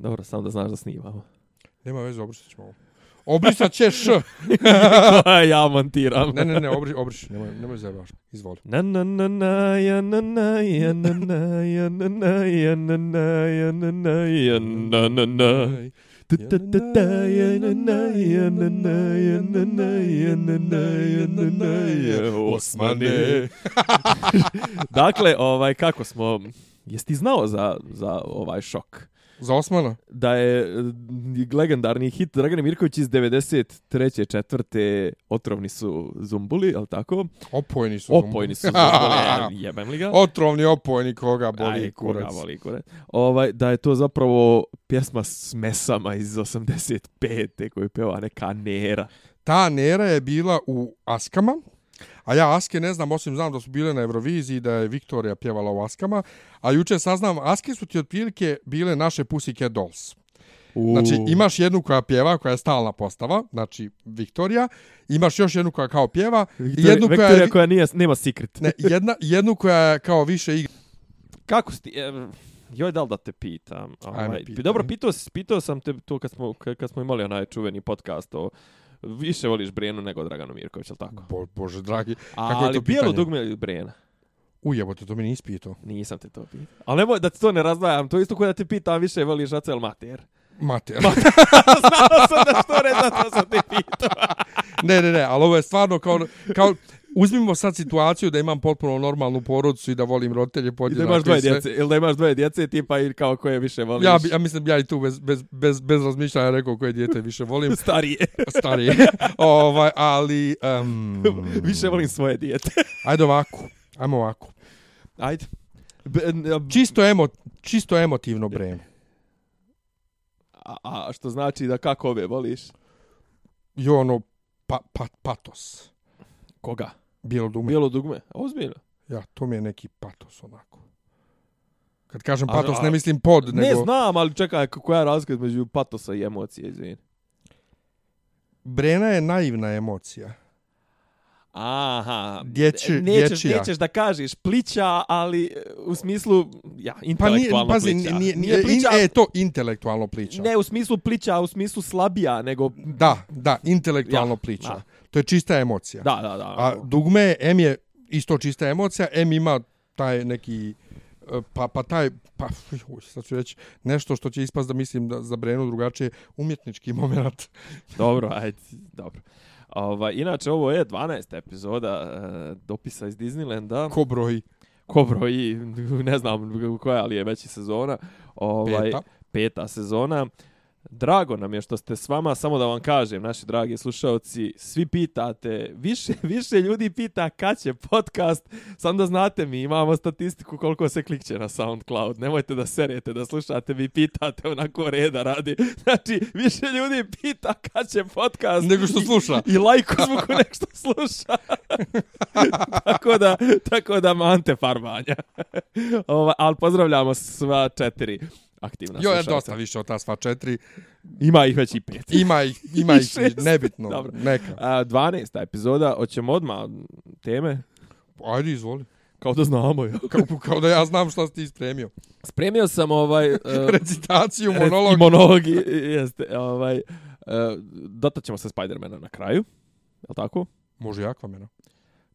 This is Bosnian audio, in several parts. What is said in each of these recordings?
Dobro, samo da znaš da snimamo. Nema veze, obrisat ćemo ovo. Obrisat ćeš! ja montiram. ne, ne, ne, obri, obriši, nemoj, nemoj zajebaš. Izvoli. Na na na na ja na na ja na na ja na na ja na na ja na na ja na na na Osmane. dakle, ovaj kako smo Jesi ti znao za, za ovaj šok? Za Osmana? Da je eh, legendarni hit Dragane Mirković iz 93. četvrte Otrovni su zumbuli, je li tako? Opojni su zumbuli. Opojni su zumbuli, jebem li ga? Otrovni opojni, koga boli Aj, kurac. Koga boli kurac. Ovaj, da je to zapravo pjesma s mesama iz 85. koju peva neka Nera. Ta Nera je bila u Askama, A ja Aske ne znam, osim znam da su bile na Euroviziji, da je Viktorija pjevala u Askama. A juče saznam, Aske su ti otprilike bile naše Pussycat Dolls. U... Znači, imaš jednu koja pjeva, koja je stalna postava, znači Viktorija, imaš još jednu koja kao pjeva, Viktorija, jednu koja, Viktorija koja nije, nema secret. Ne, jedna, jednu koja je kao više igra. Kako si ti... Joj, da li da te pitam? Ovaj, pitam. Dobro, pitao, pitao sam te to kad smo, kad smo imali onaj čuveni podcast o više voliš Brenu nego Draganu Mirković, je tako? Bo, bože, dragi, kako Ali je to pitanje? Ali bijelo dugme ili Brena? Ujebote, to mi nisi pitao. Nisam te to pitao. Ali nemoj da ti to ne razdvajam, to isto koje da te pitam više voliš Acel Mater. Mater. Mater. Znao sam da što ne, zato sam te pitao. ne, ne, ne, ali ovo je stvarno kao, kao uzmimo sad situaciju da imam potpuno normalnu porodicu i da volim roditelje podjednako. I da imaš dvoje djece, ili da imaš dvoje djece tipa i kao koje više voliš. Ja, ja mislim ja i tu bez, bez, bez, bez razmišljanja rekao koje djete više volim. Starije. Starije. ovaj, ali... Um, više volim svoje djete. ajde ovako. Ajmo ovako. Ajde. Čisto, emo, čisto emotivno breme. A, a što znači da kako ove voliš? I ono, pa, pa, patos. Koga? Bijelo dugme. Bijelo dugme, ozbiljno. Ja, to mi je neki patos onako. Kad kažem patos, a, a, ne mislim pod, ne nego... Ne znam, ali čekaj, koja je razlika između patosa i emocije, izvini. Brena je naivna emocija. Aha. Dječi, nećeš, dječija. nećeš da kažeš plića, ali e, u smislu, ja, intelektualno pa nije, plića. Nije, nije, plića, e, to intelektualno plića. Ne u smislu plića, u smislu slabija, nego... Da, da, intelektualno ja, plića. Da. To je čista emocija. Da, da, da. A dugme, M je isto čista emocija, M ima taj neki e, pa pa taj pa uj, sad ću reći nešto što će ispast da mislim da za Brenu drugačije umjetnički momenat. dobro, ajde, dobro. Ova, inače, ovo je 12. epizoda uh, dopisa iz Disneylanda. Ko broji? Ko broji, ne znam koja, ali je veći sezona. Ovaj, peta. Peta sezona. Drago nam je što ste s vama, samo da vam kažem, naši dragi slušalci, svi pitate, više, više ljudi pita kad će podcast, sam da znate mi, imamo statistiku koliko se klikće na SoundCloud, nemojte da serete, da slušate, vi pitate onako reda radi, znači, više ljudi pita kad će podcast. Nego što sluša. I, i lajku zvuku nek što sluša. tako da, tako da mante farbanja. Ova, ali pozdravljamo sva četiri aktivna Jo, je dosta više od ta sva četiri. Ima ih već i pet. Ima ih, ima ih, nebitno, Dobro. neka. A, 12. epizoda, hoćemo odmah teme? Ajde, izvoli. Kao da znamo, ja. kao, kao da ja znam šta si ti spremio. Spremio sam ovaj... Uh, Recitaciju, monolog. I monolog, jeste. Ovaj, uh, dotat ćemo se Spidermana na kraju. Je tako? Može jak vam,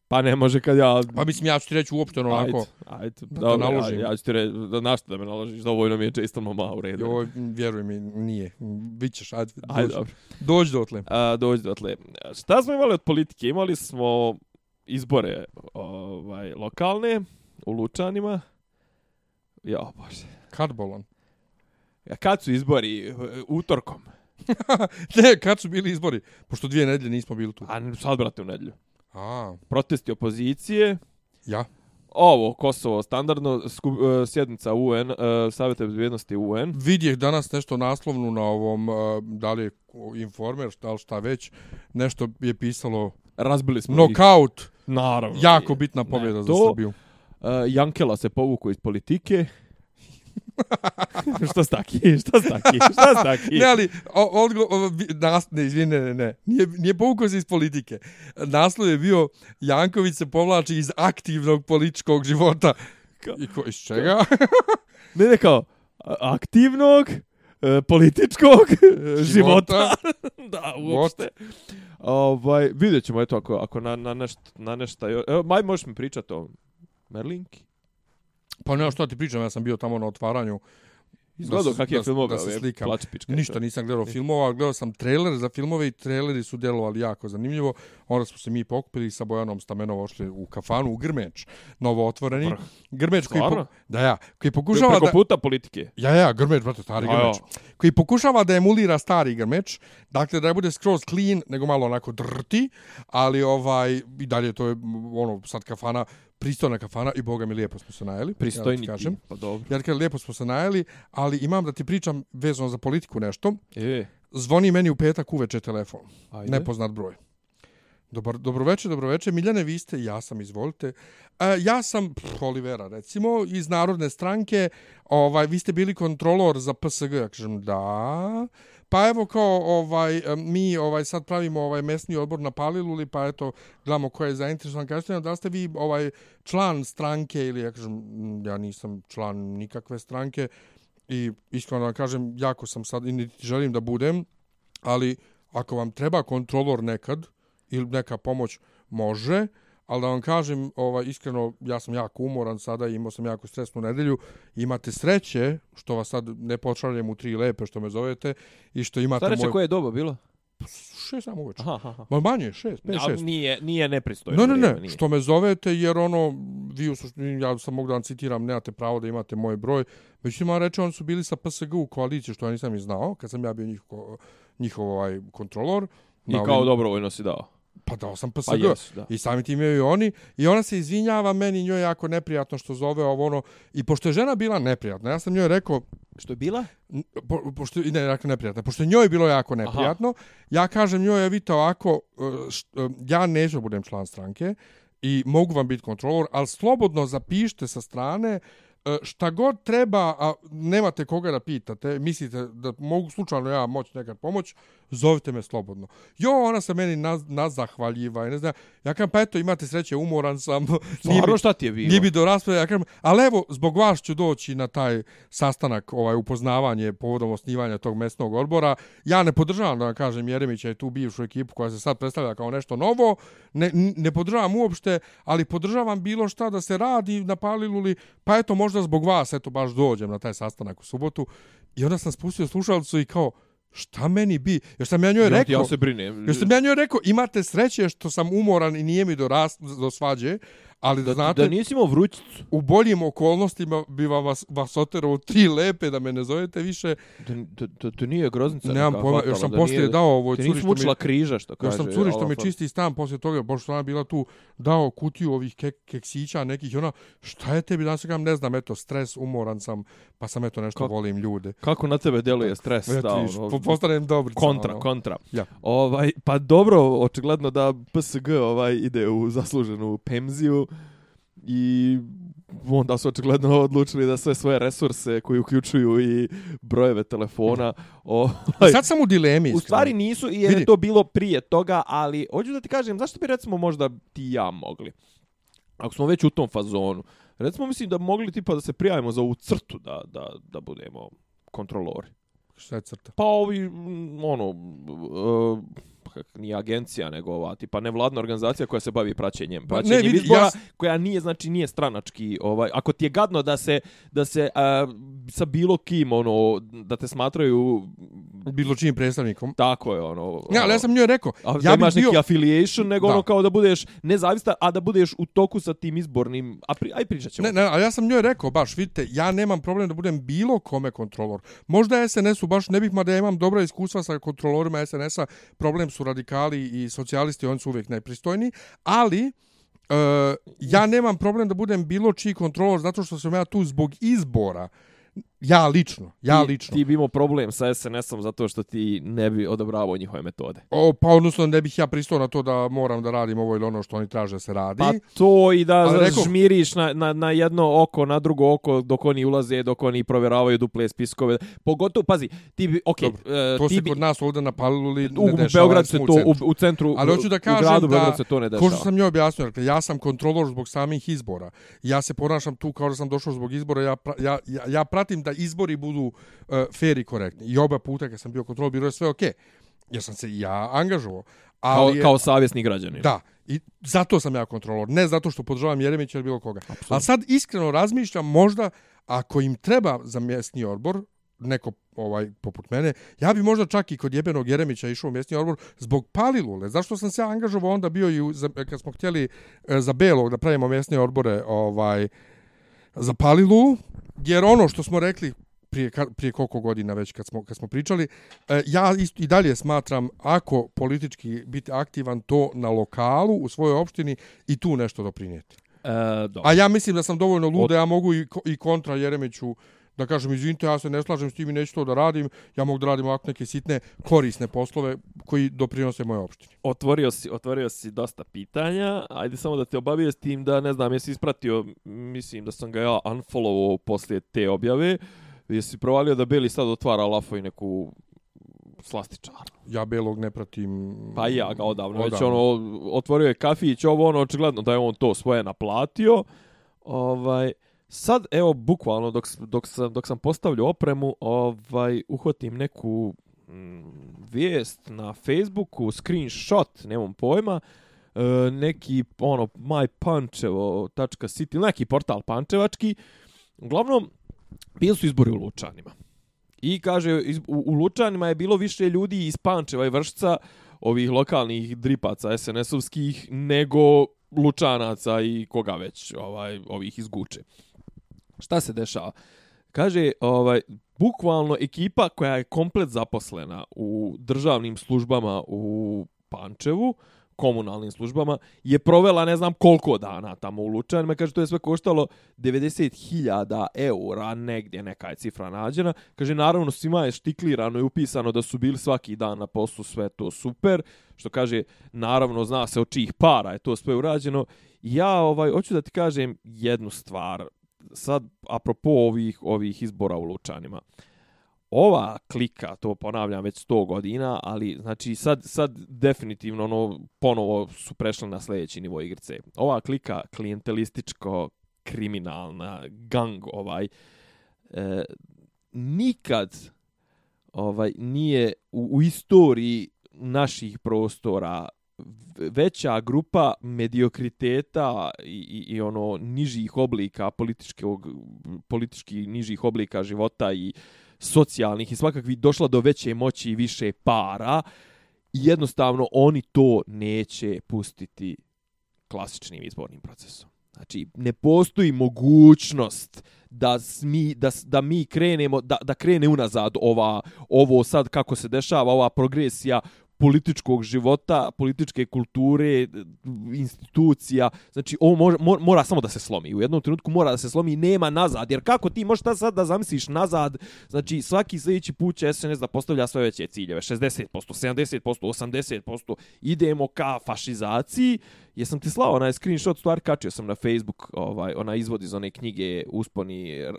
Pa ne može kad ja... Pa mislim, ja ću ti reći uopšte onako... Ajde, ajde. Da dobro, naložim. Ja, ja ću ti reći, da našto da me naložiš, dovoljno mi je često mama u redu. Jo, vjeruj mi, nije. Bićeš, ajde, dođi. Ajde, dobro. Dođi do tle. A, dođi do tle. Šta smo imali od politike? Imali smo izbore ovaj, lokalne u Lučanima. Jo, bože. Kad bolan? Ja, kad su izbori? Utorkom. ne, kad su bili izbori? Pošto dvije nedelje nismo bili tu. A sad, brate, u nedelju. A. Protesti opozicije. Ja. Ovo, Kosovo, standardno sku, uh, sjednica UN, uh, Savjeta bezbjednosti UN. Vidjeh danas nešto naslovnu na ovom, uh, da li je informer, šta, li šta već, nešto je pisalo... Razbili smo Knockout. ih. Naravno. Jako bitna pobjeda ne, za Srbiju. Uh, Jankela se povuku iz politike. što staki? Što staki? Što staki? ne, ali, odgo, nas, ne, izvini, ne, ne, ne. Nije, nije povukao se iz politike. Naslov je bio Janković se povlači iz aktivnog političkog života. I ko, iz čega? ne, ne, kao, aktivnog, e, političkog života. života. da, uopšte. Ovaj, vidjet ćemo, eto, ako, ako na, na, nešta, na nešta... Evo, maj, možeš mi pričati o Merlinki? Pa ne, što ti pričam, ja sam bio tamo na otvaranju Izgledao kak je filmova, da se slikam. Ništa nisam gledao filmova, gledao sam trailer za filmove i traileri su djelovali jako zanimljivo. Onda smo se mi pokupili sa Bojanom Stamenova ošli u kafanu u Grmeč, novo otvoreni. Grmeč koji, po, da ja, koji pokušava preko da... puta politike. Ja, ja, Grmeč, brate, stari Grmeč. Koji pokušava da emulira stari Grmeč, dakle da ne bude skroz clean, nego malo onako drti, ali ovaj, i dalje to je ono, sad kafana, pristojna kafana i boga mi lijepo smo se najeli. Pristojni ja kažem. pa dobro. Ja kažem, lijepo smo se najeli, ali imam da ti pričam vezano za politiku nešto. E. Zvoni meni u petak uveče telefon. Ajde. Nepoznat broj. Dobar, dobroveče, dobroveče. Miljane, vi ste, ja sam, izvolite. E, ja sam pff, Olivera, recimo, iz Narodne stranke. Ovaj, vi ste bili kontrolor za PSG. Ja kažem, da. Pa evo kao ovaj e, mi ovaj sad pravimo ovaj mesni odbor na Paliluli, pa eto gledamo ko je zainteresovan. Kažete da ste vi ovaj član stranke ili ja kažem ja nisam član nikakve stranke i iskreno da kažem jako sam sad i želim da budem, ali ako vam treba kontrolor nekad ili neka pomoć može, ali da vam kažem, ovaj, iskreno, ja sam jako umoran sada imao sam jako stresnu nedelju. Imate sreće, što vas sad ne počaljem u tri lepe, što me zovete, i što imate Stareće moj... koje je doba bilo? Šest samo uveče. Ma manje, šest, pet, šest. Nije, nije nepristojno. Ne, ne, ne, nije. što me zovete, jer ono, vi u suštini, ja sam mogu da vam citiram, nemate pravo da imate moj broj. Međutim, vam reče, oni su bili sa PSG u koaliciji, što ja nisam i znao, kad sam ja bio njihov, njihov ovaj, kontrolor. I kao ovim... dobrovoljno si dao. Pa dao sam PSG. Pa yes, da. I sami tim imaju oni. I ona se izvinjava meni, njoj je jako neprijatno što zove ovo ono. I pošto je žena bila neprijatna, ja sam njoj rekao... Što je bila? Po, pošto, ne, jako neprijatna. Pošto je njoj bilo jako neprijatno, Aha. ja kažem njoj, je vidite ovako, e, e, ja neću budem član stranke i mogu vam biti kontrolor, ali slobodno zapišite sa strane E, šta god treba, a nemate koga da pitate, mislite da mogu slučajno ja moći nekad pomoć, zovite me slobodno. Jo, ona se meni naz, nazahvaljiva i ne znam, ja kažem, pa eto, imate sreće, umoran sam. Stvarno šta ti je bilo? Nije bi do rasprave, ja kažem, ali evo, zbog vas ću doći na taj sastanak, ovaj upoznavanje povodom osnivanja tog mesnog odbora. Ja ne podržavam, da kažem, Jeremića i tu bivšu ekipu koja se sad predstavlja kao nešto novo, ne, ne podržavam uopšte, ali podržavam bilo šta da se radi na Paliluli, pa eto, možda zbog vas, eto, baš dođem na taj sastanak u subotu. I onda sam spustio slušalcu i kao, šta meni bi? Još sam ja njoj rekao... Ja se brinem. Još sam ja njoj rekao, imate sreće što sam umoran i nije mi do, ras, do svađe, Ali da, znate, da nisi imao vrućicu. U boljim okolnostima bi vam vas, vas oterao tri lepe da me ne zovete više. Da, da, da, da nije groznica. Nemam pojma, još sam poslije nije, dao ovoj curi što mi... križa, što kaže. Još sam curi što mi čisti stan poslije toga, boš što ona bila tu, dao kutiju ovih kek, keksića nekih ona, šta je tebi, danas kam ne znam, eto, stres, umoran sam, pa sam eto nešto kako, volim ljude. Kako na tebe deluje stres? da, ono, postanem dobri. Kontra, ono. kontra. Ja. Ovaj, pa dobro, očigledno da PSG ovaj ide u zasluženu pemziju i onda su očigledno odlučili da sve svoje resurse koji uključuju i brojeve telefona o sad sam u dilemi u stvari nisu i je to bilo prije toga ali hoću da ti kažem zašto bi recimo možda ti ja mogli ako smo već u tom fazonu recimo mislim da mogli tipa da se prijavimo za ovu crtu da, da, da budemo kontrolori. Šta je crta? Pa ovi ono uh, kak, nije agencija, nego ova, tipa nevladna organizacija koja se bavi praćenjem, pa praćenjem ne, vidi, izbora, ja... koja nije, znači, nije stranački, ovaj, ako ti je gadno da se, da se a, sa bilo kim, ono, da te smatraju bilo čim predstavnikom. Tako je, ono. Ja, ali ja sam njoj rekao, a, ja bih bio... neki affiliation, nego da. ono kao da budeš nezavista, a da budeš u toku sa tim izbornim, a pri, aj pričat ćemo. Ne, ne, ali ja sam njoj rekao, baš, vidite, ja nemam problem da budem bilo kome kontrolor. Možda SNS-u baš ne bih, mada ja imam dobra iskustva sa kontrolorima SNS-a, problem su radikali i socijalisti, oni su uvijek najpristojni, ali uh, ja nemam problem da budem bilo čiji kontrolor zato što sam ja tu zbog izbora. Ja lično, ja ti, lično. Ti bi imao problem sa SNS-om zato što ti ne bi odobravao njihove metode. O, pa odnosno ne bih ja pristao na to da moram da radim ovo ili ono što oni traže da se radi. Pa to i da rekao, žmiriš na, na, na jedno oko, na drugo oko dok oni ulaze, dok oni provjeravaju duple spiskove. Pogotovo, pazi, ti bi, okej. Okay, uh, to ti se bi, kod nas ovdje napalili u, ne dešava. U Beograd se to, u, u centru, Ali hoću da kažem u gradu da, se to ne dešava. Ko što sam njoj objasnio, dakle, ja sam kontrolor zbog samih izbora. Ja se ponašam tu kao da sam došao zbog izbora. Ja, ja, ja, ja pratim da izbori budu uh, fair i korektni. I oba puta kad sam bio kontrol biro je sve okej. Okay. Jer sam se ja angažovao. Ali kao, kao savjesni građani. Da. I zato sam ja kontrolor. Ne zato što podržavam Jeremića ili bilo koga. Ali sad iskreno razmišljam možda ako im treba za mjesni odbor, neko ovaj poput mene, ja bi možda čak i kod jebenog Jeremića išao u mjesni odbor zbog Palilule. Zašto sam se angažovao onda bio i za, kad smo htjeli e, za Belog da pravimo mjesne odbore ovaj za Palilu, jer ono što smo rekli prije, prije koliko godina već kad smo, kad smo pričali, e, ja isto, i dalje smatram ako politički biti aktivan to na lokalu u svojoj opštini i tu nešto doprinijeti. E, A ja mislim da sam dovoljno luda, ja mogu i, i kontra Jeremiću da kažem, izvinite, ja se ne slažem s tim i neću to da radim, ja mogu da radim ovako neke sitne, korisne poslove koji doprinose moje opštini. Otvorio si, otvorio si dosta pitanja, ajde samo da te obavije s tim da, ne znam, jesi ispratio, mislim da sam ga ja unfollowao poslije te objave, jesi provalio da Beli sad otvara lafo i neku slastičar. Ja Belog ne pratim... Pa ja ga odavno, odavno. već ono, otvorio je kafić, ovo ono, očigledno da je on to svoje naplatio, ovaj... Sad, evo, bukvalno, dok, dok, sam, dok sam postavljao opremu, ovaj, uhvatim neku mm, vijest na Facebooku, screenshot, nemam pojma, e, neki, ono, mypančevo.city, neki portal pančevački, uglavnom, bili su izbori u Lučanima. I kaže, iz, u, u Lučanima je bilo više ljudi iz Pančeva i Vršca, ovih lokalnih dripaca SNS-ovskih, nego Lučanaca i koga već, ovaj, ovih iz Guče. Šta se dešava? Kaže, ovaj, bukvalno ekipa koja je komplet zaposlena u državnim službama u Pančevu, komunalnim službama, je provela ne znam koliko dana tamo u Lučanima. Kaže, to je sve koštalo 90.000 eura, negdje neka je cifra nađena. Kaže, naravno, svima je štiklirano i upisano da su bili svaki dan na poslu, sve to super. Što kaže, naravno, zna se od čijih para je to sve urađeno. Ja, ovaj, hoću da ti kažem jednu stvar sad apropo ovih ovih izbora u Lučanima. Ova klika, to ponavljam već 100 godina, ali znači sad sad definitivno ono ponovo su prešli na sljedeći nivo igrice. Ova klika klijentelističko kriminalna gang ovaj e, nikad ovaj nije u, u istoriji naših prostora veća grupa mediokriteta i, i, i ono nižih oblika političkog politički nižih oblika života i socijalnih i svakakvi došla do veće moći i više para i jednostavno oni to neće pustiti klasičnim izbornim procesom. Znači, ne postoji mogućnost da mi, da, da mi krenemo, da, da krene unazad ova, ovo sad kako se dešava, ova progresija političkog života, političke kulture, institucija. Znači, ovo mora, mora samo da se slomi. U jednom trenutku mora da se slomi i nema nazad. Jer kako ti možeš sad da zamisliš nazad? Znači, svaki sljedeći put će SNS da postavlja sve veće ciljeve. 60%, 70%, 80%. Idemo ka fašizaciji. Jesam ti slao onaj screenshot, stvar kačio sam na Facebook, ovaj, ona izvod iz one knjige Usponi uh,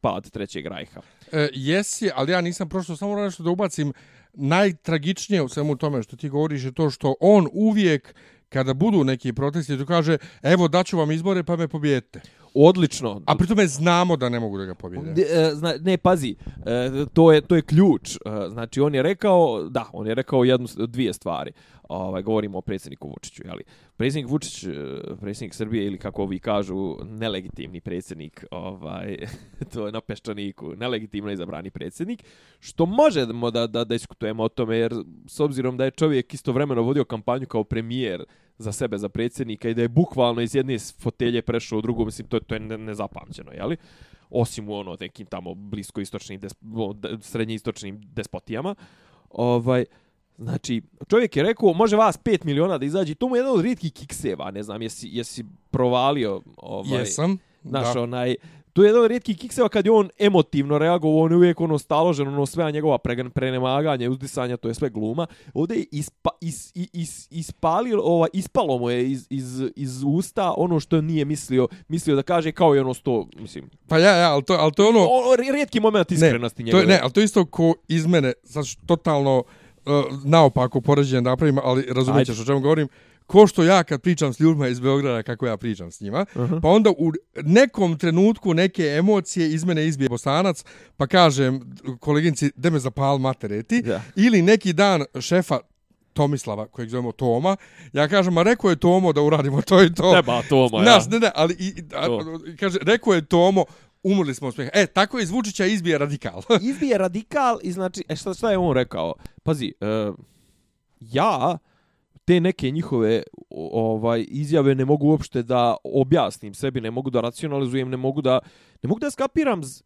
pad trećeg rajha. E, jesi, ali ja nisam prošlo, samo nešto da ubacim najtragičnije u svemu tome što ti govoriš je to što on uvijek kada budu neki protesti to kaže evo daću vam izbore pa me pobijete. Odlično. A pritome znamo da ne mogu da ga pobjede. E, ne, pazi, e, to je to je ključ. E, znači on je rekao, da, on je rekao jednu dvije stvari ovaj, govorimo o predsjedniku Vučiću, jeli? Predsjednik Vučić, predsjednik Srbije ili kako ovi kažu, nelegitimni predsjednik, ovaj, to je na peščaniku, nelegitimno izabrani predsjednik, što možemo da, da, da diskutujemo o tome, jer s obzirom da je čovjek istovremeno vodio kampanju kao premijer za sebe, za predsjednika i da je bukvalno iz jedne fotelje prešao u drugu, mislim, to je, to je nezapamćeno, jeli? Osim u ono nekim tamo bliskoistočnim, des, srednjeistočnim despotijama. Ovaj, Znači, čovjek je rekao, može vas 5 miliona da izađe, to mu je jedan od rijetkih kikseva, ne znam, jesi, jesi provalio ovaj, Jesam, naš, da. onaj, to je jedan od rijetkih kikseva kad je on emotivno reagovao, on je uvijek ono staložen, ono sve njegova pre, prenemaganje, uzdisanja, to je sve gluma. Ovdje je ispa, is, is, is, ispalio, ovaj, ispalo mu je iz, iz, iz usta ono što nije mislio, mislio da kaže kao i ono sto, mislim. Pa ja, ja, ali to, ali to je ono... O, rijetki moment iskrenosti ne, njegove. To je, ne, ali to je isto ko iz mene, znači totalno, uh, naopako poređenje napravim, ali razumijet ćeš o čemu govorim, ko što ja kad pričam s ljudima iz Beograda, kako ja pričam s njima, uh -huh. pa onda u nekom trenutku neke emocije iz mene izbije bosanac, pa kažem koleginici, da me zapal materiti, yeah. ili neki dan šefa Tomislava, kojeg zovemo Toma, ja kažem, a rekao je Tomo da uradimo to i to. Neba Toma, ja. Nas, ne, ne, ali i, a, kaže, rekao je Tomo, umrli smo smjeha. E, tako je iz Vučića izbije radikal. izbije radikal i znači, e, šta, šta je on rekao? Pazi, uh, ja te neke njihove ovaj izjave ne mogu uopšte da objasnim sebi, ne mogu da racionalizujem, ne mogu da ne mogu da skapiram z,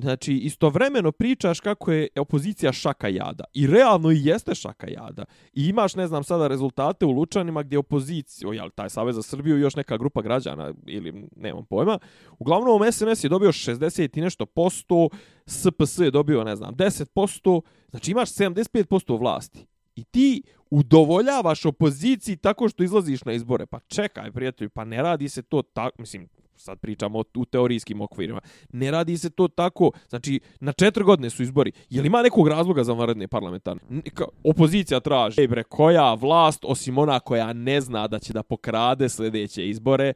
znači istovremeno pričaš kako je opozicija šaka jada. I realno i jeste šaka jada. I imaš ne znam sada rezultate u Lučanima gdje opozicija jel taj savez za Srbiju i još neka grupa građana ili nemam pojma. Uglavnom SNS je dobio 60 i nešto posto SPS je dobio ne znam 10% znači imaš 75% vlasti i ti udovoljavaš opoziciji tako što izlaziš na izbore pa čekaj prijatelju pa ne radi se to tako mislim sad pričamo u teorijskim okvirima. Ne radi se to tako, znači na četiri godine su izbori. Je li ima nekog razloga za vanredne parlamentarne? Opozicija traži, ej bre, koja vlast, osim ona koja ne zna da će da pokrade sljedeće izbore,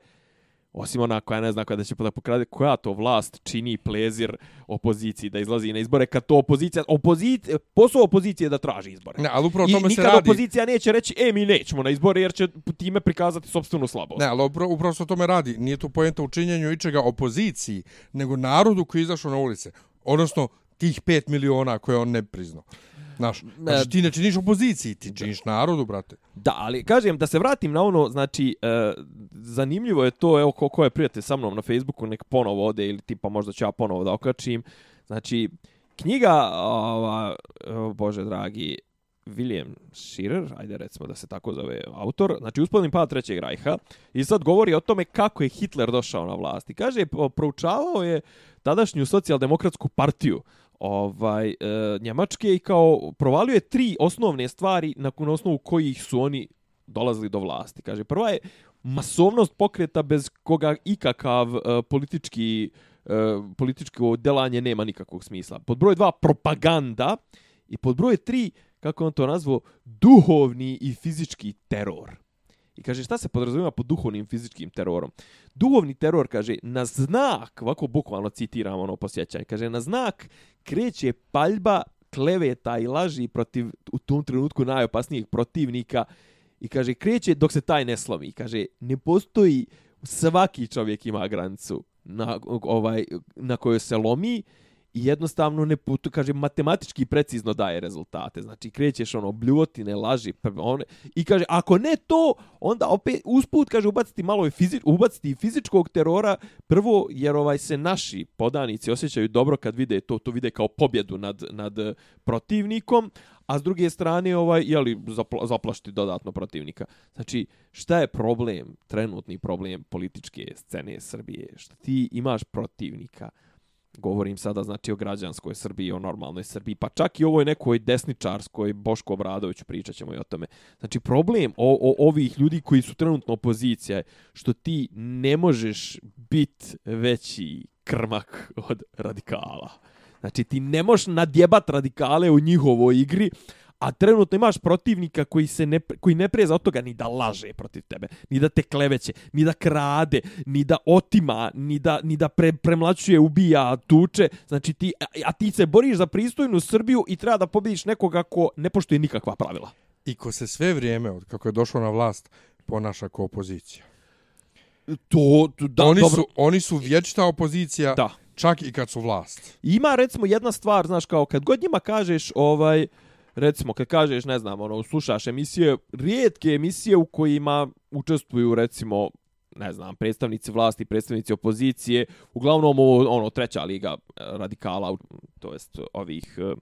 osim ona koja ne zna kada će da pokrade, koja to vlast čini plezir opoziciji da izlazi na izbore, kad to opozicija, opozicija posao opozicije da traži izbore. Ne, ali upravo tome I se radi. nikad opozicija neće reći, e, mi nećemo na izbore, jer će time prikazati sobstvenu slabost. Ne, ali upravo, upravo se tome radi. Nije to pojenta u činjenju ičega opoziciji, nego narodu koji izašao na ulice. Odnosno, tih 5 miliona koje on ne priznao. Znaš, znači ti ne činiš opoziciji, ti činiš narodu, brate. Da, ali kažem, da se vratim na ono, znači, e, zanimljivo je to, evo, ko, ko je prijatelj sa mnom na Facebooku, nek ponovo ode, ili tipa možda ću ja ponovo da okačim. Znači, knjiga, ova, o, bože dragi, William Schirer, ajde recimo da se tako zove autor, znači uspodnim pad Trećeg rajha, i sad govori o tome kako je Hitler došao na vlast. I kaže, proučavao je tadašnju socijaldemokratsku partiju, ovaj e, Njemačke i kao provalio je tri osnovne stvari na osnovu kojih su oni dolazili do vlasti. Kaže, prva je masovnost pokreta bez koga ikakav e, politički e, političko delanje nema nikakvog smisla. Pod broj 2 propaganda. I pod broj 3 kako on to nazvao, duhovni i fizički teror. I kaže, šta se podrazumijeva pod duhovnim fizičkim terorom? Duhovni teror, kaže, na znak, ovako bukvalno citiram ono posjećanje, kaže, na znak kreće paljba kleveta i laži protiv u tom trenutku najopasnijih protivnika i kaže, kreće dok se taj ne slomi. Kaže, ne postoji, svaki čovjek ima granicu na, ovaj, na kojoj se lomi, i jednostavno ne putu, kaže matematički precizno daje rezultate. Znači krećeš ono bljuvotine, laži, one i kaže ako ne to, onda opet usput kaže ubaciti malo i fizi, ubaciti fizičkog terora prvo jer ovaj se naši podanici osjećaju dobro kad vide to, to vide kao pobjedu nad nad eh, protivnikom, a s druge strane ovaj jeli, zapla, zaplašiti dodatno protivnika. Znači šta je problem, trenutni problem političke scene Srbije? Što ti imaš protivnika? Govorim sada znači o građanskoj Srbiji, o normalnoj Srbiji, pa čak i ovoj nekoj desničarskoj Boško Obradoviću pričat ćemo i o tome. Znači problem o, o ovih ljudi koji su trenutno opozicija je što ti ne možeš biti veći krmak od radikala. Znači ti ne možeš nadjebat radikale u njihovoj igri, a trenutno imaš protivnika koji se ne, koji ne preza od toga ni da laže protiv tebe, ni da te kleveće, ni da krade, ni da otima, ni da, ni da pre, premlačuje, ubija, tuče. Znači ti, a, a ti se boriš za pristojnu Srbiju i treba da pobediš nekoga ko ne poštuje nikakva pravila. I ko se sve vrijeme, od kako je došao na vlast, ponaša kao opozicija. To, da, oni, dobro. su, oni su vječita opozicija, da. čak i kad su vlast. Ima recimo jedna stvar, znaš, kao kad god njima kažeš, ovaj, recimo, kad kažeš, ne znam, ono, slušaš emisije, rijetke emisije u kojima učestvuju, recimo, ne znam, predstavnici vlasti, predstavnici opozicije, uglavnom ovo, ono, treća liga eh, radikala, to jest ovih, eh,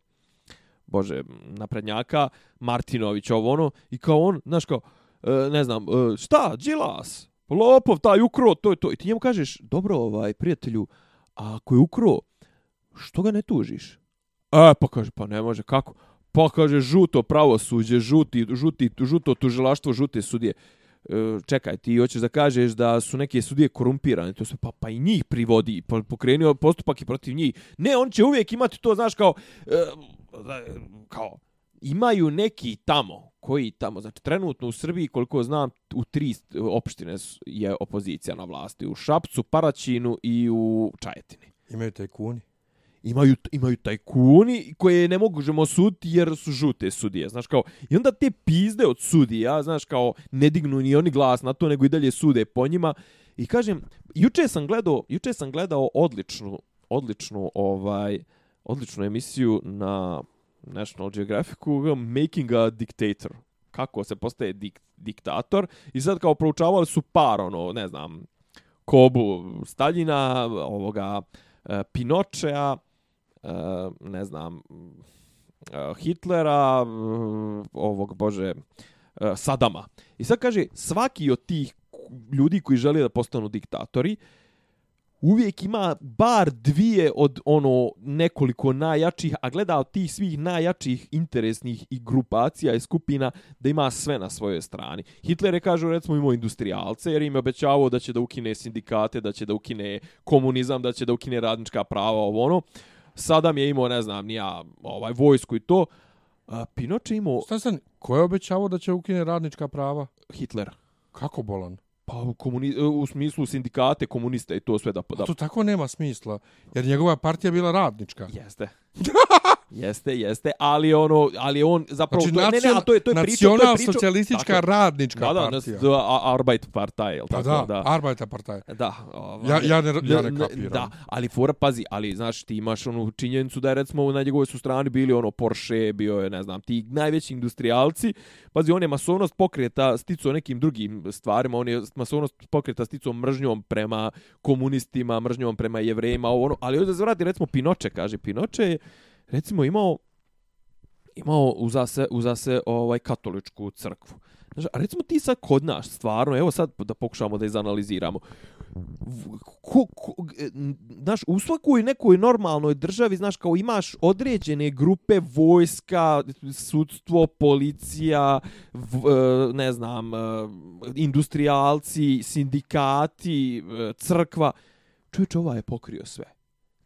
bože, naprednjaka, Martinović, ovo ono, i kao on, znaš, kao, eh, ne znam, šta, Đilas, lopov, taj ukro, to je to, i ti njemu kažeš, dobro, ovaj, prijatelju, a ako je ukro, što ga ne tužiš? E, pa kaže, pa ne može, kako? Pa kaže žuto pravosuđe, žuti, žuti, žuto tužilaštvo, žute sudije. E, čekaj, ti hoćeš da kažeš da su neke sudije korumpirane, to se pa, pa i njih privodi, pa pokrenio postupak i protiv njih. Ne, on će uvijek imati to, znaš, kao, e, kao imaju neki tamo, koji tamo, znači trenutno u Srbiji, koliko znam, u tri opštine je opozicija na vlasti. U Šapcu, Paraćinu i u Čajetini. Imaju tajkuni? Imaju, imaju tajkuni koje ne možemo suditi jer su žute sudije. Znaš kao, I onda te pizde od sudija, znaš kao, ne dignu ni oni glas na to, nego i dalje sude po njima. I kažem, juče sam gledao, juče sam gledao odličnu, odličnu, ovaj, odličnu emisiju na National Geographicu Making a Dictator. Kako se postaje dik, diktator. I sad kao proučavali su par, ono, ne znam, Kobu Staljina, ovoga e, Pinočea, E, ne znam, e, Hitlera, ovog, bože, e, Sadama. I sad kaže, svaki od tih ljudi koji žele da postanu diktatori, uvijek ima bar dvije od ono nekoliko najjačih, a gleda od tih svih najjačih interesnih i grupacija i skupina da ima sve na svojoj strani. Hitler je kažu recimo imao industrijalce jer im je obećavao da će da ukine sindikate, da će da ukine komunizam, da će da ukine radnička prava, ovo ono. Sadam je imao, ne znam, nija ovaj, vojsku i to. A, Pinoče imao... Stan sam, ko je obećavao da će ukine radnička prava? Hitler. Kako bolan? Pa u, komuni, u smislu sindikate, komuniste i to sve da... da... A to tako nema smisla, jer njegova partija bila radnička. Jeste. Jeste, jeste, ali ono, ali on zapravo znači, to, nacion, ne, ne, to je to je priča, to je priča. socijalistička tako, radnička da, partija. Da, da, Arbeit Partei, el pa tako da. Da, Arbeit Partei. Da, ovaj, ja ja ne ja ne kapiram. Da, ali fora pazi, ali znaš ti imaš onu činjenicu da je recimo na njegovoj su strani bili ono Porsche, bio je, ne znam, ti najveći industrijalci. Pazi, on je masovnost pokreta stico nekim drugim stvarima, on je masovnost pokreta stico mržnjom prema komunistima, mržnjom prema jevrejima, ovo ono, ali ovdje se vrati recimo Pinoče, kaže Pinoče recimo imao imao uza se, uza se ovaj katoličku crkvu. Znaš, a recimo ti sad kod nas, stvarno, evo sad da pokušamo da izanaliziramo. Ko, ko, e, znaš, u svakoj nekoj normalnoj državi, znaš, kao imaš određene grupe vojska, sudstvo, policija, v, e, ne znam, e, industrijalci, sindikati, crkva. Čovječ, ova je pokrio sve.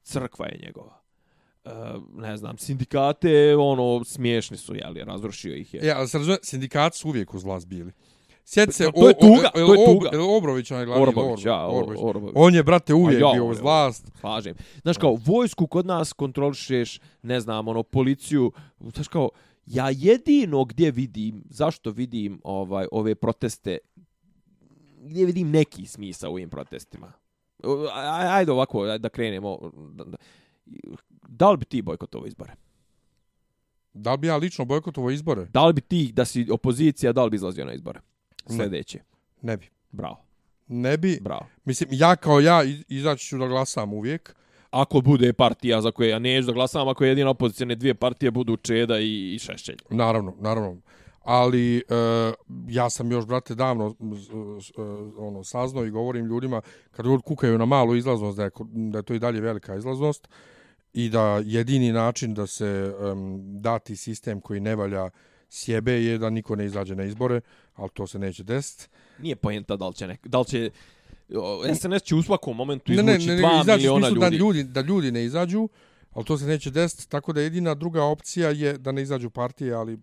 Crkva je njegova. Uh, ne znam, sindikate, ono, smiješni su, jeli, razrušio ih je. Ja, ali se razumije, sindikati su uvijek uz vlast bili. Sjeti se, to je tuga, to je tuga. Obrović, onaj glavni, Orbović, ja, Orbović. Orbović. On je, brate, uvijek ja, bio uz vlast. Slažem. Znaš, kao, vojsku kod nas kontrolišeš, ne znam, ono, policiju, znaš, kao, ja jedino gdje vidim, zašto vidim ovaj ove proteste, gdje vidim neki smisa u ovim protestima. Ajde ovako, da krenemo da li bi ti bojkotovao izbore? Da li bi ja lično bojkotovao izbore? Da li bi ti, da si opozicija, da li bi izlazio na izbore? Sljedeće. Ne bi. Bravo. Ne bi. Bravo. Mislim, ja kao ja izaći ću da glasam uvijek. Ako bude partija za koje ja neću da glasam, ako je jedina opozicija, ne dvije partije budu Čeda i, i Šešćelj. Naravno, naravno. Ali uh, ja sam još, brate, davno uh, ono, saznao i govorim ljudima, kad kukaju na malu izlaznost, da je, da je to i dalje velika izlaznost, uh, i da jedini način da se um, dati sistem koji ne valja sjebe je da niko ne izađe na izbore, ali to se neće desiti. Nije pojenta da li će, nek, da li će SNS će u svakom momentu izvući ne, ne, ne, 2 izađu, miliona ljudi. Da ljudi. Da ljudi ne izađu, ali to se neće desiti, tako da jedina druga opcija je da ne izađu partije, ali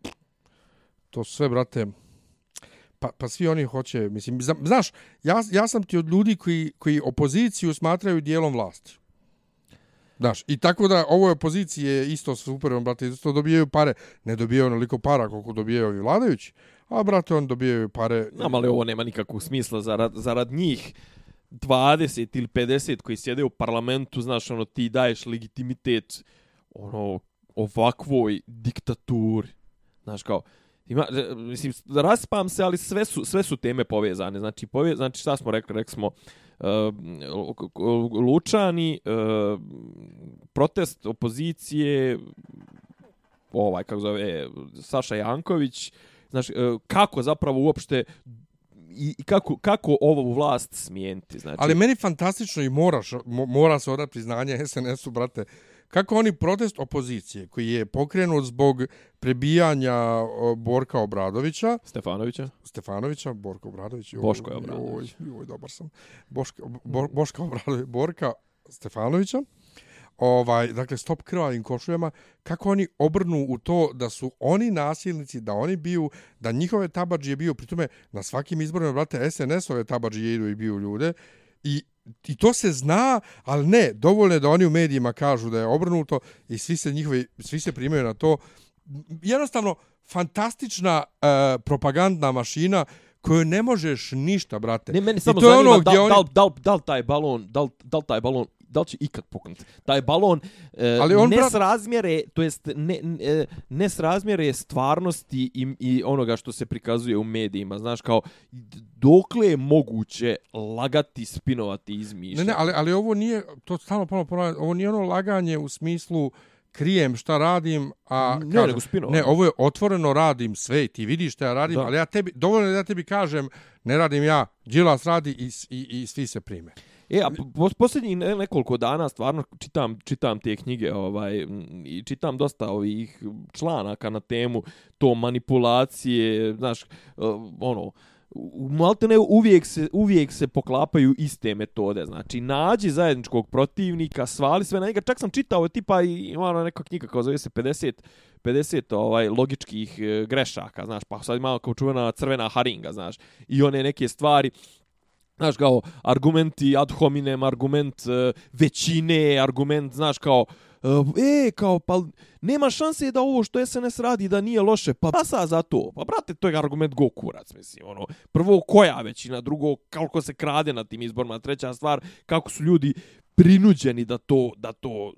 to sve, brate, pa, pa svi oni hoće, mislim, znaš, ja, ja sam ti od ljudi koji, koji opoziciju smatraju dijelom vlasti. Znaš, i tako da ovo je opozicije isto super, on, brate, isto dobijaju pare. Ne dobijaju onoliko para koliko dobijaju ovi vladajući, a, brate, on dobijaju pare... Znam, ali ovo nema nikakvog smisla zarad, zarad njih 20 ili 50 koji sjede u parlamentu, znaš, ono, ti daješ legitimitet ono, ovakvoj diktaturi. Znaš, kao, ima, e, mislim, raspam se, ali sve su, sve su teme povezane. Znači, pove, znači šta smo rekli? Rekli smo, uh, Eh, Lučani, eh, protest opozicije, ovaj, kako zove, e, Saša Janković, znači, kako zapravo uopšte i kako, kako ovu vlast smijeniti. Znači... Ali meni fantastično i moraš, mora se odati priznanje SNS-u, brate, kako oni protest opozicije koji je pokrenut zbog prebijanja Borka Obradovića? Stefanovića. Stefanovića Borka Obradović Boško je Obradović. joj, joj, dobar sam. Boška, Bo, Boška Obradović Borka Stefanovića. Ovaj, dakle, stop krvavim košuljama, kako oni obrnu u to da su oni nasilnici, da oni biju, da njihove tabađije biju, pritome na svakim izborima, brate, SNS-ove tabađije idu i biju ljude, i I to se zna, ali ne, dovoljno je da oni u medijima kažu da je obrnuto i svi se njihovi, svi se primaju na to. Jednostavno, fantastična uh, propagandna mašina koju ne možeš ništa, brate. Ne, meni samo zanima ono da, oni... da, da, da, taj balon, da, da taj balon da li će ikad puknuti. Taj balon e, Ali on ne brat... srazmjere, to jest ne, ne, ne srazmjere stvarnosti i, i onoga što se prikazuje u medijima. Znaš, kao dokle je moguće lagati, spinovati, izmišljati. Ne, ne, ali, ali ovo nije, to stalno ponovno ponovno, ovo nije ono laganje u smislu krijem šta radim, a ne, kažem, nego ne, ovo je otvoreno radim sve ti vidiš šta ja radim, da. ali ja tebi, dovoljno da ja tebi kažem, ne radim ja, Đilas radi i, i, i svi se prime. E, a po, posljednjih nekoliko dana stvarno čitam, čitam te knjige ovaj, i čitam dosta ovih članaka na temu to manipulacije, znaš, ono, u Maltene uvijek se, uvijek se poklapaju iste metode. Znači, nađi zajedničkog protivnika, svali sve na njega. Čak sam čitao tipa i ima neka knjiga kao zove se 50, 50 ovaj, logičkih e, grešaka, znaš, pa sad malo kao čuvena crvena haringa, znaš, i one neke stvari znaš, kao argumenti ad hominem, argument e, većine, argument, znaš, kao, e, e kao, pa nema šanse da ovo što SNS radi da nije loše, pa pasa za to. Pa, brate, to je argument go kurac, mislim, ono, prvo, koja većina, drugo, kako se krade na tim izborima, treća stvar, kako su ljudi prinuđeni da to, da to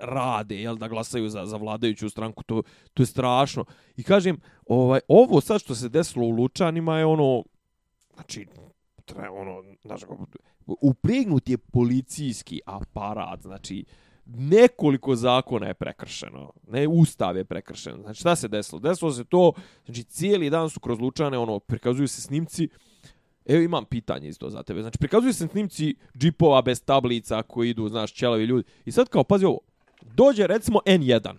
rade, jel, da glasaju za, za vladajuću stranku, to, to je strašno. I kažem, ovaj, ovo sad što se desilo u Lučanima je ono, znači, tre, ono, znaš, upregnut je policijski aparat, znači, nekoliko zakona je prekršeno, ne, ustav je prekršen. Znači, šta se desilo? Desilo se to, znači, cijeli dan su kroz Lučane, ono, prikazuju se snimci, Evo imam pitanje isto za tebe. Znači, prikazuju se snimci džipova bez tablica koji idu, znaš, čelovi ljudi. I sad kao, pazi ovo, dođe recimo N1,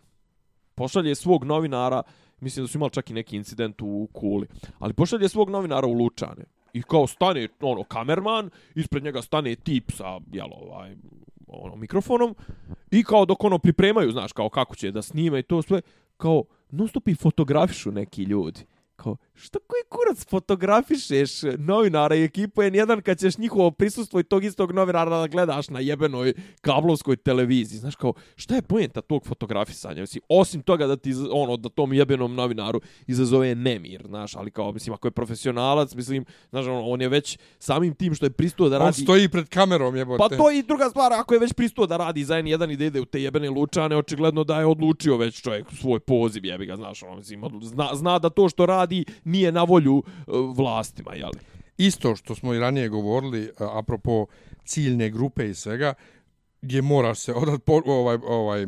pošalje svog novinara, mislim da su imali čak i neki incident u Kuli, ali pošalje svog novinara u Lučane. I kao stane ono kamerman, ispred njega stane tip sa jel, ovaj, ono, mikrofonom i kao dok ono pripremaju, znaš, kao kako će da snima i to sve, kao non stop i fotografišu neki ljudi kao, što koji kurac fotografišeš novinara i ekipu N1 kad ćeš njihovo prisustvo i tog istog novinara da gledaš na jebenoj kablovskoj televiziji? Znaš, kao, šta je pojenta tog fotografisanja? Mislim, osim toga da ti, ono, da tom jebenom novinaru izazove nemir, znaš, ali kao, mislim, ako je profesionalac, mislim, znaš, ono, on je već samim tim što je pristuo da radi... On stoji pred kamerom, jebote. Pa to i druga stvar, ako je već pristuo da radi za N1 i da ide u te jebene lučane, očigledno da je odlučio već čovjek svoj poziv, jebi ga, znaš, ono, mislim, zna, zna da to što radi nije na volju uh, vlastima, jel? Isto što smo i ranije govorili, uh, apropo ciljne grupe i svega, gdje mora se odat po, ovaj, ovaj,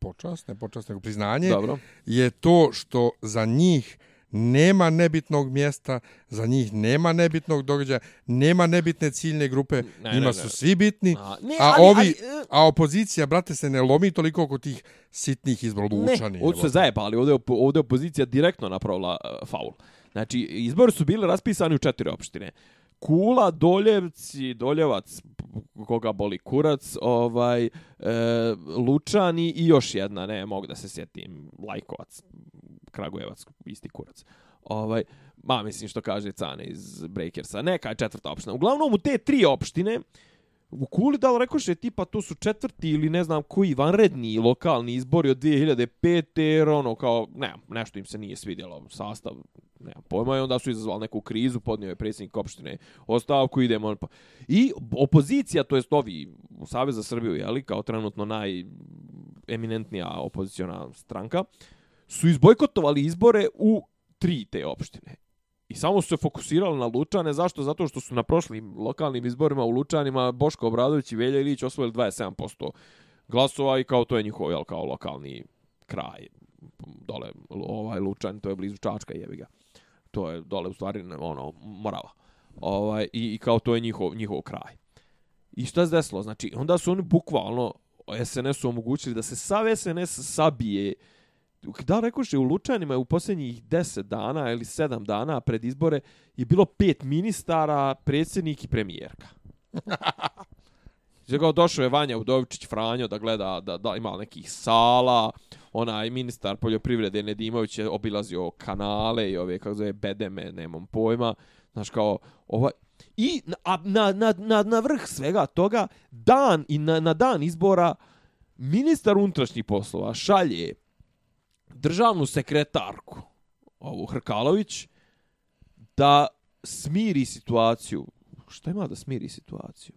počast, ne počast, nego priznanje, Dobro. je to što za njih nema nebitnog mjesta, za njih nema nebitnog događaja, nema nebitne ciljne grupe, ne, njima ne, su ne. svi bitni, a, ne, a ali, ovi, ali, uh, a opozicija, brate, se ne lomi toliko oko tih sitnih izbrodučani. Ne, ovdje se zajebali, ovdje, ovdje opozicija direktno napravila uh, faul. Znači, izbori su bili raspisani u četiri opštine. Kula, Doljevci, Doljevac, koga boli kurac, ovaj, e, Lučani i još jedna, ne mogu da se sjetim, Lajkovac, Kragujevac, isti kurac. Ovaj, ma mislim što kaže Cane iz Breakersa, neka je četvrta opština. Uglavnom u te tri opštine, u Kuli da li rekoše tipa to su četvrti ili ne znam koji vanredni lokalni izbori od 2005. jer ono kao, ne, nešto im se nije svidjelo sastav, ne pojma i onda su izazvali neku krizu, podnio je predsjednik opštine ostavku, idemo pa. I opozicija, to jest ovi u Savez za Srbiju, jeli, kao trenutno najeminentnija opoziciona stranka, su izbojkotovali izbore u tri te opštine. I samo su se fokusirali na Lučane. Zašto? Zato što su na prošlim lokalnim izborima u Lučanima Boško Obradović i Velja Ilić osvojili 27% glasova i kao to je njihov jel, kao lokalni kraj. Dole, ovaj Lučan, to je blizu Čačka, jebi ga. To je dole u stvari ono, Morava. Ovaj, i, I kao to je njihov, njihov kraj. I što se desilo? Znači, onda su oni bukvalno SNS-u omogućili da se sav SNS sabije da rekoš je u Lučanima u posljednjih 10 dana ili 7 dana pred izbore je bilo pet ministara, predsjednik i premijerka. Znači, došao je Vanja Udovičić Franjo da gleda da, da ima nekih sala, onaj ministar poljoprivrede Nedimović je obilazio kanale i ove, kako zove, bedeme, nemam pojma. Znaš, kao, ovaj, I a, na, na, na, na vrh svega toga, dan i na, na dan izbora, ministar unutrašnjih poslova šalje državnu sekretarku, ovu Hrkalović, da smiri situaciju. Šta ima da smiri situaciju?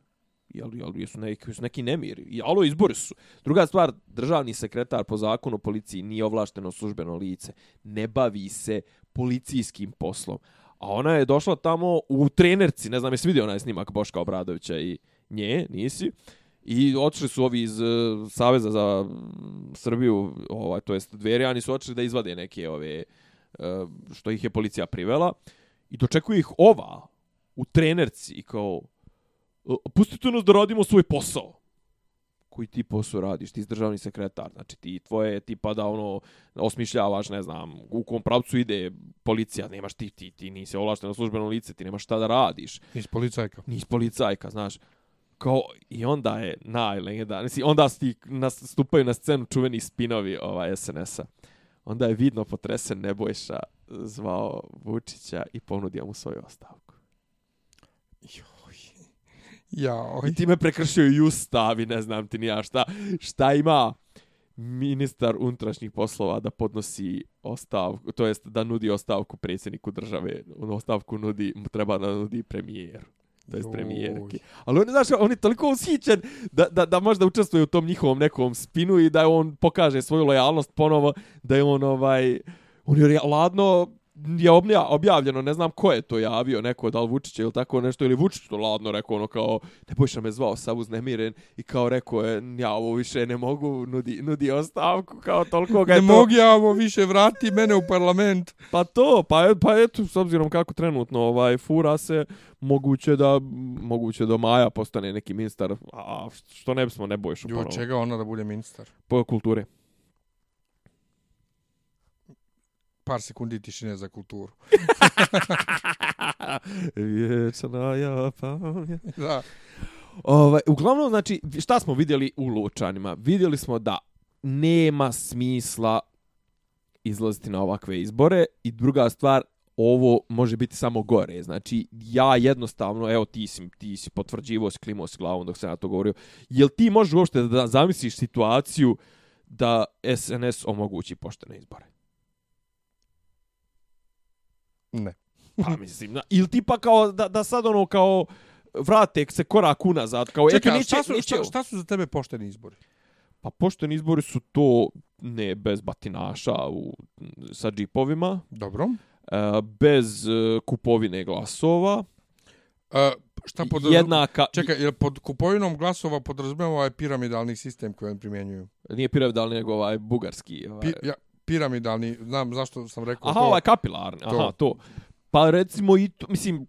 Jel, jel, jesu neki, jesu neki nemiri? I, alo, izbori su. Druga stvar, državni sekretar po zakonu o policiji nije ovlašteno službeno lice. Ne bavi se policijskim poslom. A ona je došla tamo u trenerci, ne znam, jesi vidio onaj snimak Boška Obradovića i nje, nisi. I otišli su ovi iz uh, Saveza za Srbiju, ovaj, to jest Dverijani su otišli da izvade neke ove, uh, što ih je policija privela. I dočekuje ih ova u trenerci i kao, pustite nas da radimo svoj posao. Koji ti posao radiš? Ti si državni sekretar. Znači ti tvoje tipa da ono osmišljavaš, ne znam, u kom pravcu ide policija. Nemaš ti, ti, ti nisi ovlašteno službeno lice, ti nemaš šta da radiš. Nisi policajka. Nisi policajka, znaš. Kao, I onda je najlegenda. Znači, onda sti nastupaju na scenu čuveni spinovi ovaj, SNS-a. Onda je vidno potresen Nebojša zvao Vučića i ponudio mu svoju ostavku. Ja, I ti me prekršio i ustavi, ne znam ti nija šta. Šta ima ministar unutrašnjih poslova da podnosi ostavku, to jest da nudi ostavku predsjedniku države. Ostavku nudi, treba da nudi premijer. To jest premijerki. Ali on, znaš, on je toliko ushićen da, da, da možda učestvuje u tom njihovom nekom spinu i da on pokaže svoju lojalnost ponovo, da je on ovaj... On je ladno je objavljeno, ne znam ko je to javio, neko da li Vučić ili tako nešto, ili Vučić to ladno rekao, ono kao, ne bojša me zvao sav uznemiren i kao rekao je, ja ovo više ne mogu, nudi, nudi ostavku, kao toliko ga je Ne to... mogu ja ovo više, vrati mene u parlament. Pa to, pa, pa eto, s obzirom kako trenutno ovaj fura se, moguće da, moguće da Maja postane neki ministar, a što ne bismo ne bojšu ponovo. čega ona da bude ministar? Po kulture. Par sekundi tišine za kulturu. Vječna ja pamjet. Da. Ovaj, uglavnom, znači, šta smo vidjeli u Lučanima? Vidjeli smo da nema smisla izlaziti na ovakve izbore i druga stvar, ovo može biti samo gore. Znači, ja jednostavno, evo ti si, ti si potvrđivo, si klimo s glavom dok se na to govorio, jel ti možeš uopšte da zamisliš situaciju da SNS omogući poštene izbore? Ne. Pa mislim, na, ili tipa kao da, da sad ono kao vrate se korak unazad. Kao, Čekaj, eto, šta, su, šta, šta su za tebe pošteni izbori? Pa pošteni izbori su to ne bez batinaša u, sa džipovima. Dobro. E, bez e, kupovine glasova. E, šta pod... Jednaka... Čekaj, je pod kupovinom glasova podrazumijemo ovaj piramidalni sistem koji oni primjenjuju? Nije piramidalni, nego ovaj bugarski. Ovaj... Pi, ja, piramidalni, znam zašto sam rekao aha, to. Aha, ovaj kapilarni, aha, to. Pa recimo i to, mislim,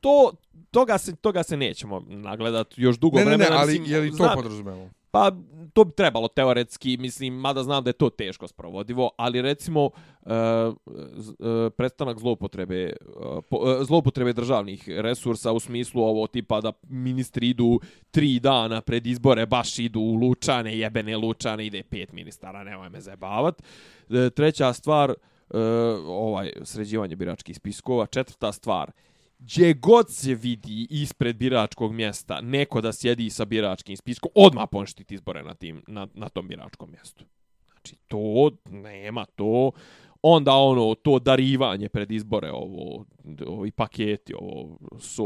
to, toga se, toga se nećemo nagledati još dugo vremena. Ne, ne, ali je li to znam, podrazumemo? Pa, to bi trebalo teoretski, mislim, mada znam da je to teško sprovodivo, ali recimo e, e, prestanak zloupotrebe, e, po, e, zloupotrebe državnih resursa u smislu ovo tipa da ministri idu tri dana pred izbore, baš idu u Lučane, jebene Lučane, ide pet ministara, nemoj me zabavat. E, treća stvar, e, ovaj sređivanje biračkih spiskova. Četvrta stvar, e, gdje god se vidi ispred biračkog mjesta neko da sjedi sa biračkim spiskom, odmah poništiti izbore na, tim, na, na tom biračkom mjestu. Znači, to nema, to onda ono, to darivanje pred izbore, ovo, ovi paketi, ovo, so,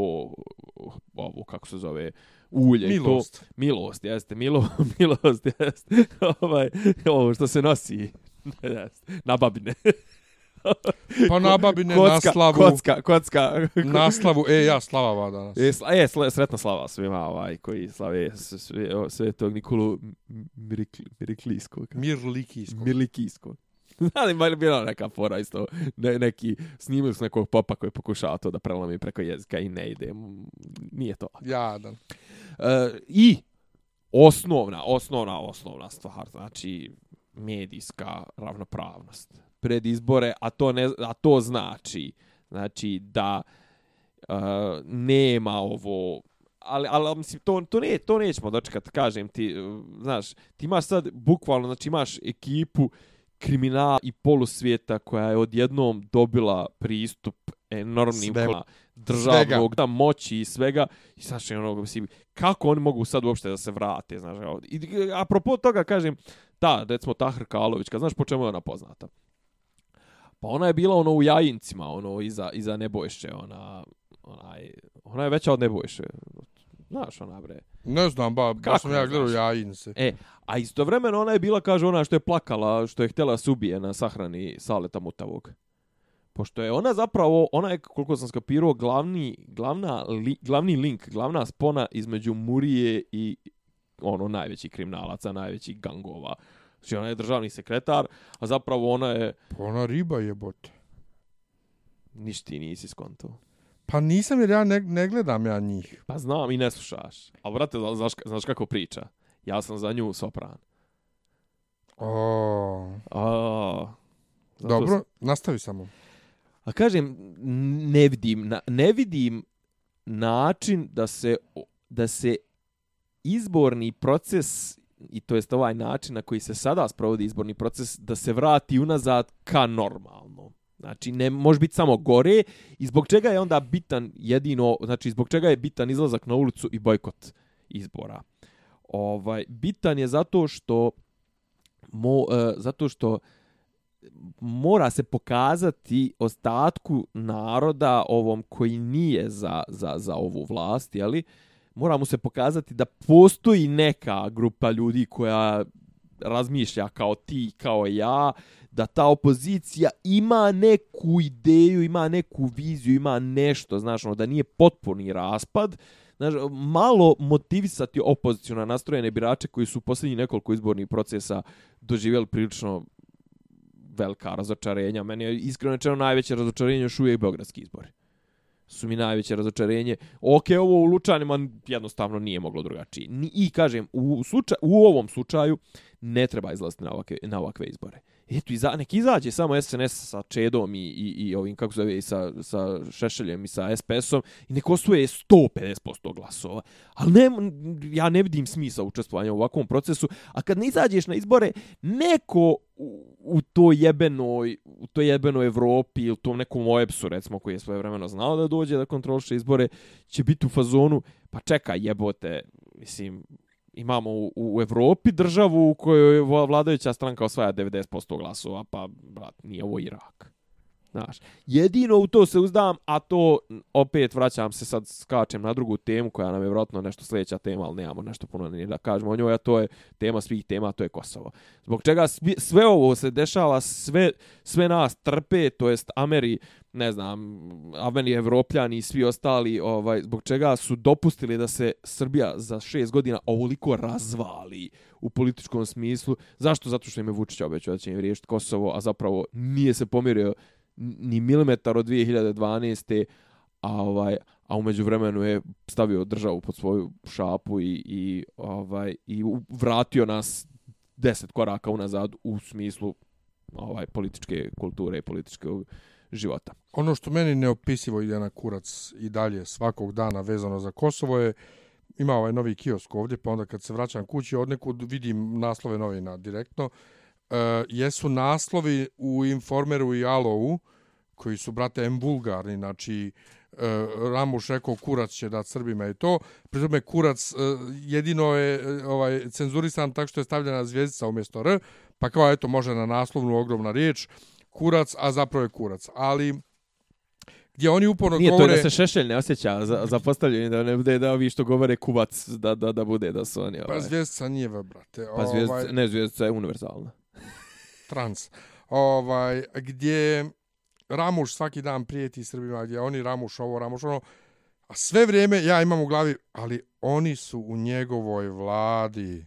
ovo, kako se zove, ulje. Milost. To, milost, jeste, milo, milost, jeste. ovaj, ovo što se nosi, na babine. Pa nababine kocka, na slavu. Kocka, kocka. na slavu, e, ja slava va danas. E, sla, e sretna slava svima ovaj, koji slave sve, sve tog Nikolu Mirikli, Miriklijskog. Mirlikijskog. Mirlikijskog. Znali, ba li bila neka fora isto, ne, neki snimili su nekog popa koji pokušava to da prelomi preko jezika i ne ide. Nije to. Jadan. Uh, I osnovna, osnovna, osnovna stvar, znači medijska ravnopravnost pred izbore, a to, ne, a to znači znači da uh, nema ovo ali, ali mislim, to, to, ne, to nećemo dočekati, kažem ti, znaš, ti imaš sad bukvalno, znači imaš ekipu kriminala i polusvijeta koja je odjednom dobila pristup enormnim Svega. državnog da moći i svega. I znači ono mislim kako oni mogu sad uopšte da se vrate znači i apropo toga kažem ta recimo Tahr Kalović kad znaš po čemu je ona poznata pa ona je bila ono u Jajincima ono iza iza Nebojše ona onaj ona je veća od Nebojše Znaš ona bre. Ne znam, ba, baš sam ja gledao jajince. E, a istovremeno ona je bila, kaže, ona što je plakala, što je htjela se ubije na sahrani Saleta Mutavog. Pošto je ona zapravo, ona je, koliko sam skapirao, glavni, glavna, li, glavni link, glavna spona između Murije i ono najveći kriminalaca, najveći gangova. Znači ona je državni sekretar, a zapravo ona je... Pa ona riba je bot. Ništa ti nisi skonto. Pa nisam jer ja ne, ne gledam ja njih. Pa znam i ne slušaš. A brate, znaš, znaš kako priča? Ja sam za nju sopran. O. O. Dobro, sam... nastavi samo. A kažem, ne vidim, ne vidim način da se, da se izborni proces i to jest ovaj način na koji se sada sprovodi izborni proces da se vrati unazad ka normalno. Znači, ne može biti samo gore i zbog čega je onda bitan jedino, znači zbog čega je bitan izlazak na ulicu i bojkot izbora. Ovaj bitan je zato što mo, e, zato što mora se pokazati ostatku naroda ovom koji nije za, za, za ovu vlast, je li? Mora mu se pokazati da postoji neka grupa ljudi koja razmišlja kao ti, kao ja, da ta opozicija ima neku ideju, ima neku viziju, ima nešto, znaš, ono, da nije potpuni raspad, znaš, malo motivisati opozicijona nastrojene birače koji su u posljednjih nekoliko izbornih procesa doživjeli prilično velika razočarenja. Meni je iskreno rečeno najveće razočarenje još uvijek Beogradski izbori. Su mi najveće razočarenje. Ok, ovo u Lučanima jednostavno nije moglo drugačije. I kažem, u, slučaj, u ovom slučaju ne treba izlaziti na ovakve, na ovakve izbore eto, iza, nek izađe samo SNS sa Čedom i, i, i ovim, kako se zove, sa, sa Šešeljem i sa SPS-om i nek osvoje 150% glasova. Ali ne, ja ne vidim smisla učestvovanja u ovakvom procesu, a kad ne izađeš na izbore, neko u, u toj jebenoj, u toj jebenoj Evropi ili tom nekom OEPS-u, recimo, koji je svoje vremeno znao da dođe da kontroliše izbore, će biti u fazonu, pa čekaj, jebote, mislim, imamo u, u Evropi državu u kojoj vladajuća stranka osvaja 90% glasova, pa, brat, nije ovo Irak. Znaš, jedino u to se uzdam, a to opet vraćam se sad, skačem na drugu temu koja nam je vjerojatno nešto sljedeća tema, ali nemamo nešto puno ni da kažemo o njoj, a to je tema svih tema, to je Kosovo. Zbog čega sve ovo se dešava, sve, sve nas trpe, to jest Ameri, ne znam, Aveni Evropljani i svi ostali, ovaj, zbog čega su dopustili da se Srbija za šest godina ovoliko razvali u političkom smislu. Zašto? Zato što im je Vučić obećao da će im riješiti Kosovo, a zapravo nije se pomirio ni milimetar od 2012. A, ovaj, a umeđu vremenu je stavio državu pod svoju šapu i, i, ovaj, i vratio nas deset koraka unazad u smislu ovaj političke kulture i političkog života. Ono što meni neopisivo ide na kurac i dalje svakog dana vezano za Kosovo je ima ovaj novi kiosk ovdje, pa onda kad se vraćam kući od nekud vidim naslove novina direktno. E, jesu naslovi u Informeru i Alovu, koji su, brate, embulgarni, znači e, Ramuš rekao kurac će da Srbima i to. Pri tome kurac e, jedino je e, ovaj cenzurisan tako što je stavljena zvijezdica umjesto R, pa kao eto može na naslovnu ogromna riječ kurac, a zapravo je kurac. Ali gdje oni uporno Nije govore... Nije to da se šešelj ne osjeća za, za postavljanje, da ne bude da ovi što govore kuvac, da, da, da bude da su oni... Pa ovaj. Pa zvijezdica nije, brate. Pa zvijezdica, ovaj... ne, zvijezdica je univerzalna. Trans. Ovaj, gdje Ramuš svaki dan prijeti Srbima, gdje oni Ramuš ovo, Ramuš ono, a sve vrijeme ja imam u glavi, ali oni su u njegovoj vladi.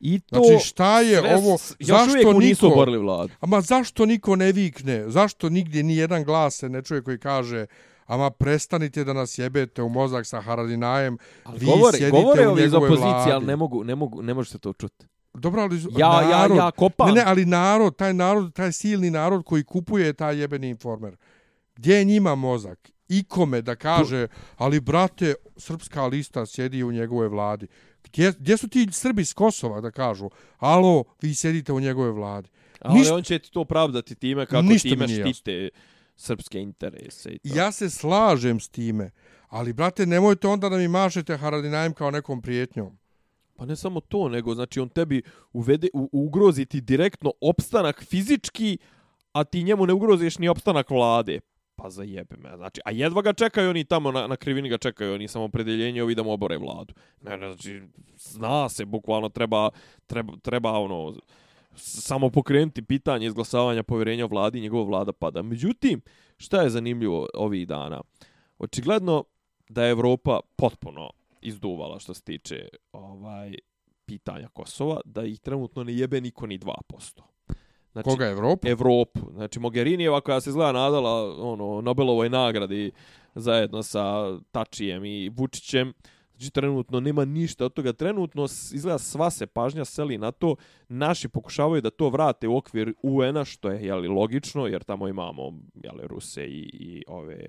I to znači šta je sve, ovo zašto niko nisu oborili vladu ama zašto niko ne vikne zašto nigdje ni jedan glas se ne čuje koji kaže ama prestanite da nas jebete u mozak sa Haradinajem vi govore, sjedite govore u njegove opozicije ali ne mogu ne mogu ne možete to čuti Dobro, ali ja, narod, ja, ja kopam. Ne, ne, ali narod, taj narod, taj silni narod koji kupuje taj jebeni informer. Gdje je njima mozak? ikome da kaže, ali brate, srpska lista sjedi u njegove vladi. Gdje, gdje su ti Srbi s Kosova da kažu, alo, vi sjedite u njegove vladi? Ali Ništa, on će ti to pravdati time kako time štite srpske interese. I to. Ja se slažem s time, ali brate, nemojte onda da mi mašete Haradinajem kao nekom prijetnjom. Pa ne samo to, nego znači on tebi uvede, u, ugrozi ti direktno opstanak fizički, a ti njemu ne ugroziš ni opstanak vlade. Pa zajebe me. Znači, a jedva ga čekaju oni tamo na, na krivini ga čekaju oni samo predeljenje ovi da mu obore vladu. Ne, ne, znači, zna se, bukvalno treba, treba, treba ono, samo pokrenuti pitanje izglasavanja povjerenja vladi i njegova vlada pada. Međutim, šta je zanimljivo ovih dana? Očigledno da je Evropa potpuno izduvala što se tiče ovaj pitanja Kosova, da ih trenutno ne jebe niko ni 2%. Znači, Koga je Evropu? Evropu. Znači, Mogherinijeva koja se izgleda nadala ono, Nobelovoj nagradi zajedno sa Tačijem i Vučićem, znači trenutno nema ništa od toga. Trenutno izgleda sva se pažnja seli na to. Naši pokušavaju da to vrate u okvir UN-a, što je jeli, logično, jer tamo imamo jeli, Ruse i, i ove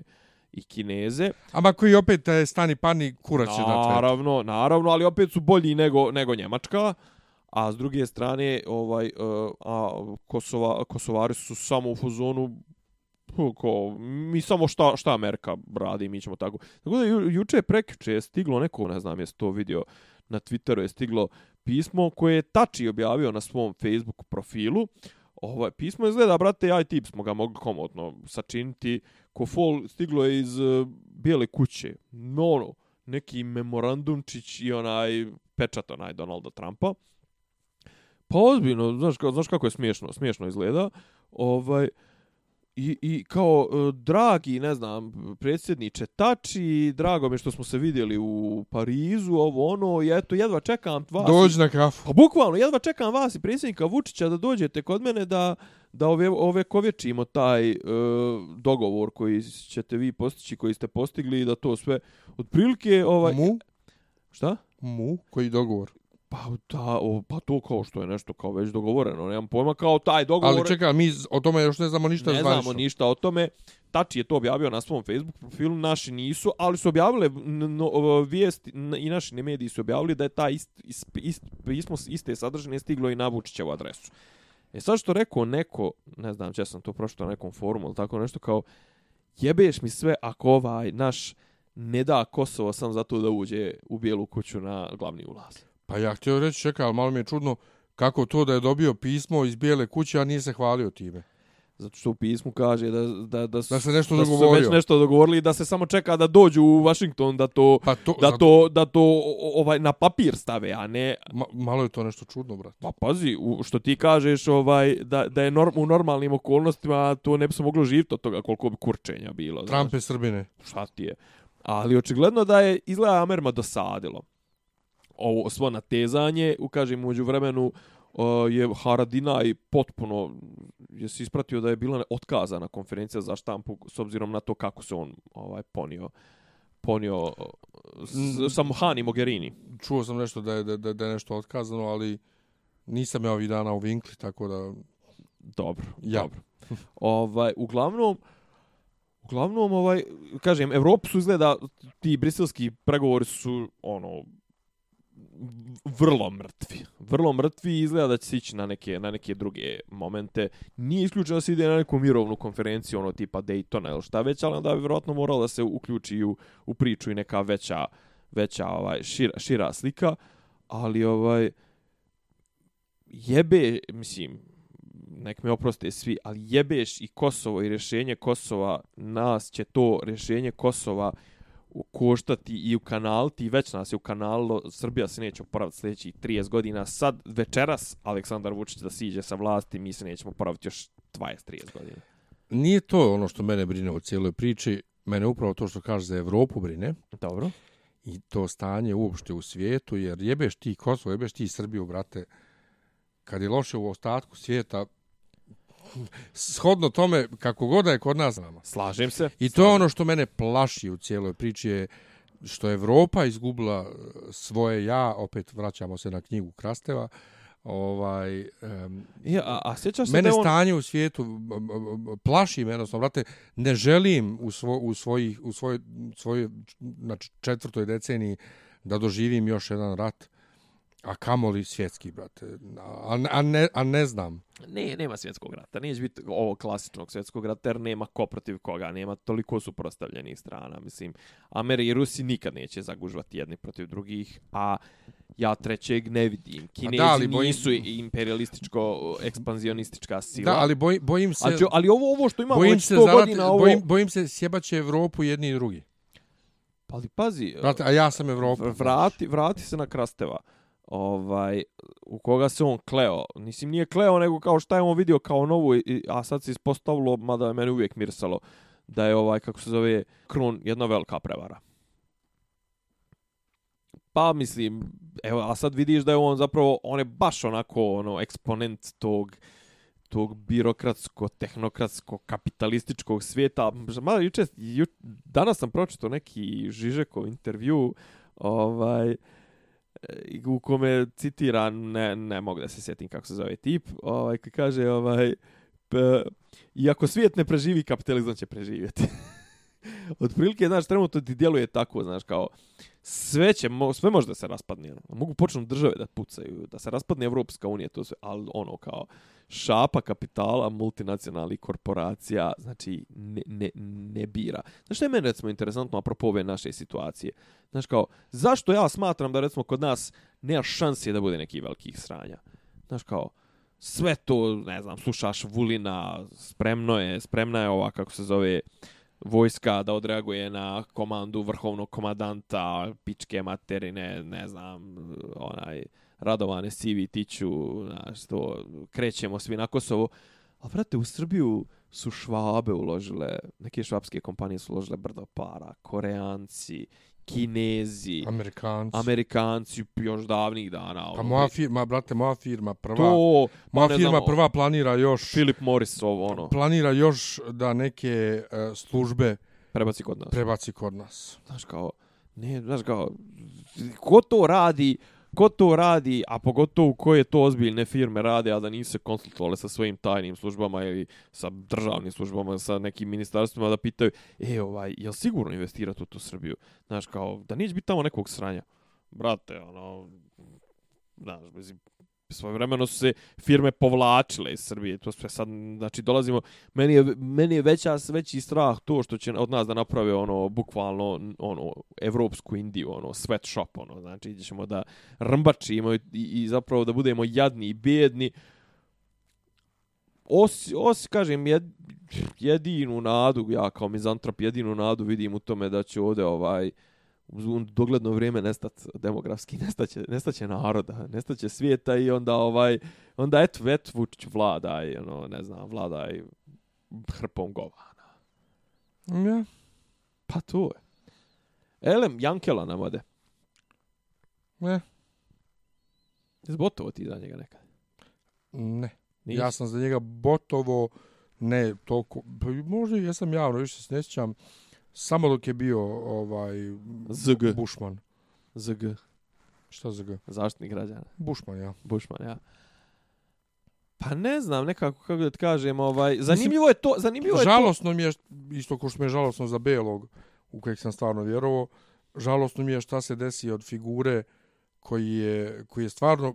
i Kineze. Ama koji opet je stani pani kurac će da Naravno, naravno, ali opet su bolji nego, nego Njemačka. A s druge strane, ovaj, uh, a Kosova, Kosovari su samo u fuzonu ko, mi samo šta, šta Amerika radi, mi ćemo tako. Tako da ju, juče je je stiglo neko, ne znam, jesi to vidio na Twitteru, je stiglo pismo koje je Tači objavio na svom Facebook profilu. Ovaj pismo izgleda, brate, ja i tip smo ga mogli komotno sačiniti. Ko fol stiglo je iz uh, Bijele kuće. No, no, neki memorandumčić i onaj pečat onaj Donalda Trumpa. Pa ozbiljno, znaš, znaš kako je smiješno, smiješno izgleda. Ovaj, I, I kao, uh, dragi, ne znam, predsjedniče Tači, drago mi što smo se vidjeli u Parizu, ovo ono, i eto, jedva čekam vas... Dođi na kafu. Pa bukvalno, jedva čekam vas i predsjednika Vučića da dođete kod mene da, da ove, ove kovječimo taj uh, dogovor koji ćete vi postići, koji ste postigli i da to sve otprilike... Ovaj, Mu? Šta? Mu? Koji dogovor? Pa, ta, o, pa to kao što je nešto kao već dogovoreno, nemam pojma kao taj dogovor. Ali čekaj, mi o tome još ne znamo ništa Ne zvanično. znamo ništa o tome. Tači je to objavio na svom Facebook profilu, naši nisu, ali su objavile no, vijesti i naši mediji su objavili da je ta ist, ist, ist, pismo iste sadržine stiglo i na Vučićevu adresu. E sad što rekao neko, ne znam, če sam to prošlo na nekom forumu ili tako nešto kao, jebeš mi sve ako ovaj naš ne da Kosovo sam zato da uđe u bijelu kuću na glavni ulaz. Pa ja htio reći, čekaj, ali malo mi je čudno kako to da je dobio pismo iz bijele kuće, a nije se hvalio time. Zato što u pismu kaže da, da, da, su, da se nešto da dogovorio. već nešto dogovorili da se samo čeka da dođu u Washington da to, pa to da, to, da to ovaj na papir stave, a ne... Ma, malo je to nešto čudno, brat. Pa pazi, u, što ti kažeš ovaj, da, da je norm, u normalnim okolnostima to ne bi se moglo živjeti od toga koliko bi kurčenja bilo. Trump je Srbine. Šta ti je? Ali očigledno da je izgleda Amerma dosadilo ovo svo natezanje, ukažem uđu vremenu uh, je Haradina i potpuno je se ispratio da je bila otkazana konferencija za štampu s obzirom na to kako se on ovaj ponio ponio s, sa Mohani Mogherini. Čuo sam nešto da je, da, da je nešto otkazano, ali nisam ja ovih dana u Vinkli, tako da... Dobro, ja. dobro. ovaj, uglavnom, uglavnom, ovaj, kažem, Evropu su izgleda, ti briselski pregovori su, ono, vrlo mrtvi. Vrlo mrtvi i izgleda da će se ići na neke, na neke druge momente. Nije isključeno da se ide na neku mirovnu konferenciju, ono tipa Daytona ili šta već, ali onda bi vjerojatno moralo da se uključi u, u priču i neka veća, veća ovaj, šira, šira slika. Ali ovaj jebe, mislim, nek me oproste svi, ali jebeš i Kosovo i rješenje Kosova, nas će to rješenje Kosova koštati i u kanal, ti već nas je u kanalu, Srbija se neće oporaviti sljedećih 30 godina, sad večeras Aleksandar Vučić da siđe sa vlasti, mi se nećemo oporaviti još 20-30 godina. Nije to ono što mene brine u cijeloj priči, mene upravo to što kaže za Evropu brine. Dobro. I to stanje uopšte u svijetu, jer jebeš ti Kosovo, jebeš ti Srbiju, brate, kad je loše u ostatku svijeta, shodno tome kako god je kod nas nama. Slažem se. I to je ono što mene plaši u cijeloj priči je što je Evropa izgubila svoje ja, opet vraćamo se na knjigu Krasteva, ovaj um, ja, a, a sjećaš se mene da on... stanje u svijetu plaši me jednostavno brate ne želim u svo, u svojih u svojoj svojoj znači četvrtoj deceniji da doživim još jedan rat a kamoli svjetski brate a, a, ne, a ne znam ne nema svjetskog rata nije biti ovo klasičnog svjetskog rata jer nema ko protiv koga nema toliko suprotstavljenih strana mislim Ameri i Rusi nikad neće zagužvati jedni protiv drugih a ja trećeg ne vidim. Kinezi da, ali bojim... nisu imperialističko ekspanzionistička sila. Da, ali boj, bojim se... Ali, ali ovo, ovo što imamo bojim već 100 zarati, godina... Ovo... Bojim, bojim se sjebaće Evropu jedni i drugi. Pa ali pazi... Vrati, a ja sam Evropa. Vrati, vrati se na Krasteva. Ovaj, u koga se on kleo. Nisim nije kleo, nego kao šta je on vidio kao novu, a sad se ispostavilo, mada je meni uvijek mirsalo, da je ovaj, kako se zove, Krun jedna velika prevara. Pa mislim, evo, a sad vidiš da je on zapravo, on je baš onako, ono, eksponent tog, tog birokratsko, tehnokratsko, kapitalističkog svijeta. Malo juče, ju, danas sam pročito neki Žižekov intervju, ovaj, u kome citira, ne, ne mogu da se sjetim kako se zove tip, ovaj, kaže, ovaj, p, iako svijet ne preživi, kapitalizam će preživjeti. otprilike, znaš, trenutno ti djeluje tako, znaš, kao, sve će, sve može da se raspadne. Ono. Mogu počnu države da pucaju, da se raspadne Evropska unija, to sve, ali ono kao šapa kapitala multinacionalnih korporacija, znači ne, ne, ne bira. Znaš što je meni recimo interesantno apropo ove naše situacije? Znaš kao, zašto ja smatram da recimo kod nas nema šanse da bude neki velikih sranja? Znaš kao, sve to, ne znam, slušaš Vulina, spremno je, spremna je ova, kako se zove, uh, vojska da odreaguje na komandu vrhovnog komadanta, pičke materine, ne znam, onaj, radovane sivi tiću, znaš, to, krećemo svi na Kosovo. A vrate, u Srbiju su švabe uložile, neke švabske kompanije su uložile brdo para, koreanci, kinezi, amerikanci, amerikanci još davnih dana. Pa ono, moja firma, brate, moja firma prva, to, moja firma znamo, prva planira još... Philip Morris, ovo, ono. Planira još da neke uh, službe... Prebaci kod nas. Prebaci kod nas. Znaš kao, ne, znaš kao, ko to radi, ko to radi, a pogotovo koje to ozbiljne firme rade, a da nisu se konsultovali sa svojim tajnim službama ili sa državnim službama, sa nekim ministarstvima da pitaju, e, ovaj, je li sigurno investirati u tu Srbiju? Znaš, kao, da neće biti tamo nekog sranja. Brate, ono, znaš, mislim, svoje vremeno su se firme povlačile iz Srbije. To sve sad, znači, dolazimo, meni je, meni je veća, veći strah to što će od nas da naprave ono, bukvalno, ono, evropsku Indiju, ono, sweatshop, ono, znači, ćemo da rmbačimo i, i zapravo da budemo jadni i bedni. Osi, osi, kažem, jed, jedinu nadu, ja kao mizantrop, jedinu nadu vidim u tome da će ovde ovaj, u dogledno vrijeme nestat demografski nestaće nestaće naroda nestaće svijeta i onda ovaj onda et vet Vučić vlada i ono ne znam vlada i hrpom govana. Ja. Pa to je. Elem Jankela nam ode. Ne. Zbotovo ti za njega nekad? Ne. Nis? Ja sam za njega botovo, ne, toliko, pa možda ja sam javno, više se ne sjećam, Samo dok je bio ovaj ZG Bušman. ZG. Šta ZG? Zaštitnik građana. Bušman, ja. Bušman, ja. Pa ne znam, nekako kako da ti kažem, ovaj zanimljivo je to, zanimljivo je žalosno to. mi je isto kao što mi je žalosno za Belog, u kojeg sam stvarno vjerovao. Žalosno mi je šta se desi od figure koji je koji je stvarno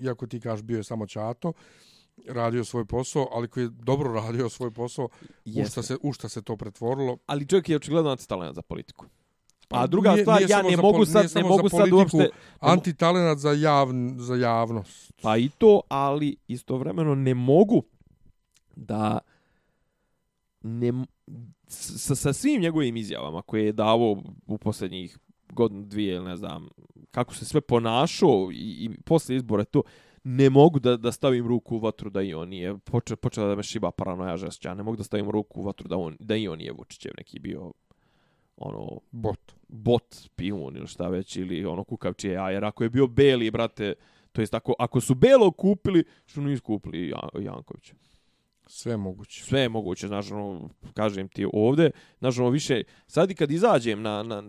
iako ti kažeš bio je samo čato, radio svoj posao, ali koji je dobro radio svoj posao, u šta, se, u šta se to pretvorilo. Ali čovjek je očigledno antitalenat za politiku. A pa druga nije, stvar, nije ja ne mogu sad, ne mogu sad uopšte... Antitalenat za, javn, za javnost. Pa i to, ali istovremeno ne mogu da ne, sa, sa svim njegovim izjavama koje je davo u posljednjih godinu, dvije, ne znam, kako se sve ponašao i, i posle izbora to, ne mogu da, da stavim ruku u vatru da i on nije. Poče, počela da me šiba paranoja žešća. Ja ne mogu da stavim ruku u vatru da, on, da i on nije Vučićev neki bio ono bot bot pion ili šta već ili ono kukavčije ja jer ako je bio beli brate to jest ako ako su belo kupili što nisu kupili Janković sve je moguće sve je moguće znači ono kažem ti ovde znači ono više sad i kad izađem na, na,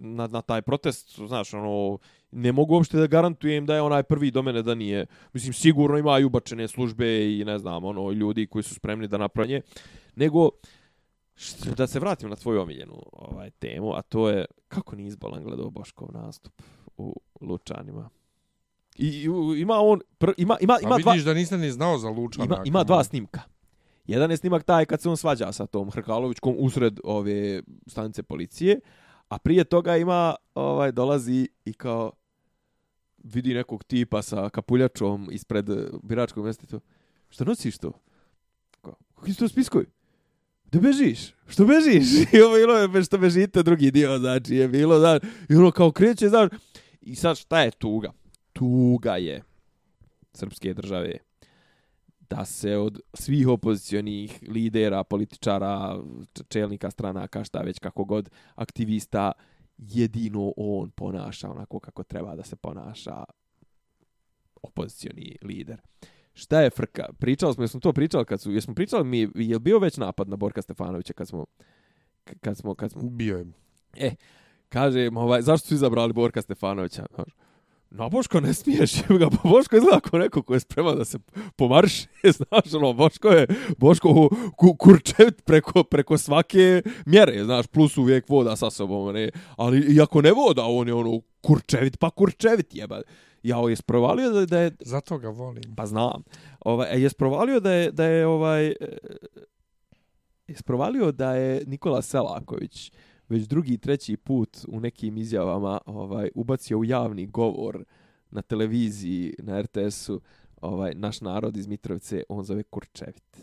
na, na taj protest znači ono ne mogu uopšte da garantujem da je onaj prvi do mene da nije. Mislim, sigurno imaju ubačene službe i ne znam, ono, ljudi koji su spremni da napravnje. Nego, što, da se vratim na tvoju omiljenu ovaj, temu, a to je kako ni izbalan gledao Boškov nastup u Lučanima. I, i ima on pr, ima ima ima dva vidiš da niste ni znao za Lučana. Ima, ima dva snimka. Jedan je snimak taj kad se on svađa sa tom Hrkalovićkom usred ove stanice policije, a prije toga ima ovaj dolazi i kao vidi nekog tipa sa kapuljačom ispred biračkog mjesta to. Šta nosiš to? Kako je to spiskoj? Da bežiš? Što bežiš? I ovo bilo je što bežite drugi dio, znači je bilo, da I ono kao kreće, znaš. I sad šta je tuga? Tuga je srpske države da se od svih opozicionih lidera, političara, čelnika stranaka, šta već kako god, aktivista, jedino on ponaša onako kako treba da se ponaša opozicioni lider. Šta je frka? Pričali smo, jesmo to pričali kad su, jesmo pričali mi, je bio već napad na Borka Stefanovića kad smo, kad smo, kad smo... Bio je. E, kaže, ovaj, zašto su izabrali Borka Stefanovića? No, Boško ne smiješ, ga, Boško izgleda kao neko ko je spreman da se pomarši, znaš, ono, Boško je, Boško ku, kurčevit preko, preko svake mjere, znaš, plus uvijek voda sa sobom, ne, ali iako ne voda, on je ono, kurčevit, pa kurčevit jeba. Ja, ovo je sprovalio da, da je... Zato ga volim. Pa znam. Ovaj, je sprovalio da je, da je ovaj... Je sprovalio da je Nikola Selaković, već drugi treći put u nekim izjavama ovaj ubacio u javni govor na televiziji na RTS-u ovaj naš narod iz Mitrovice on zove Kurčevit.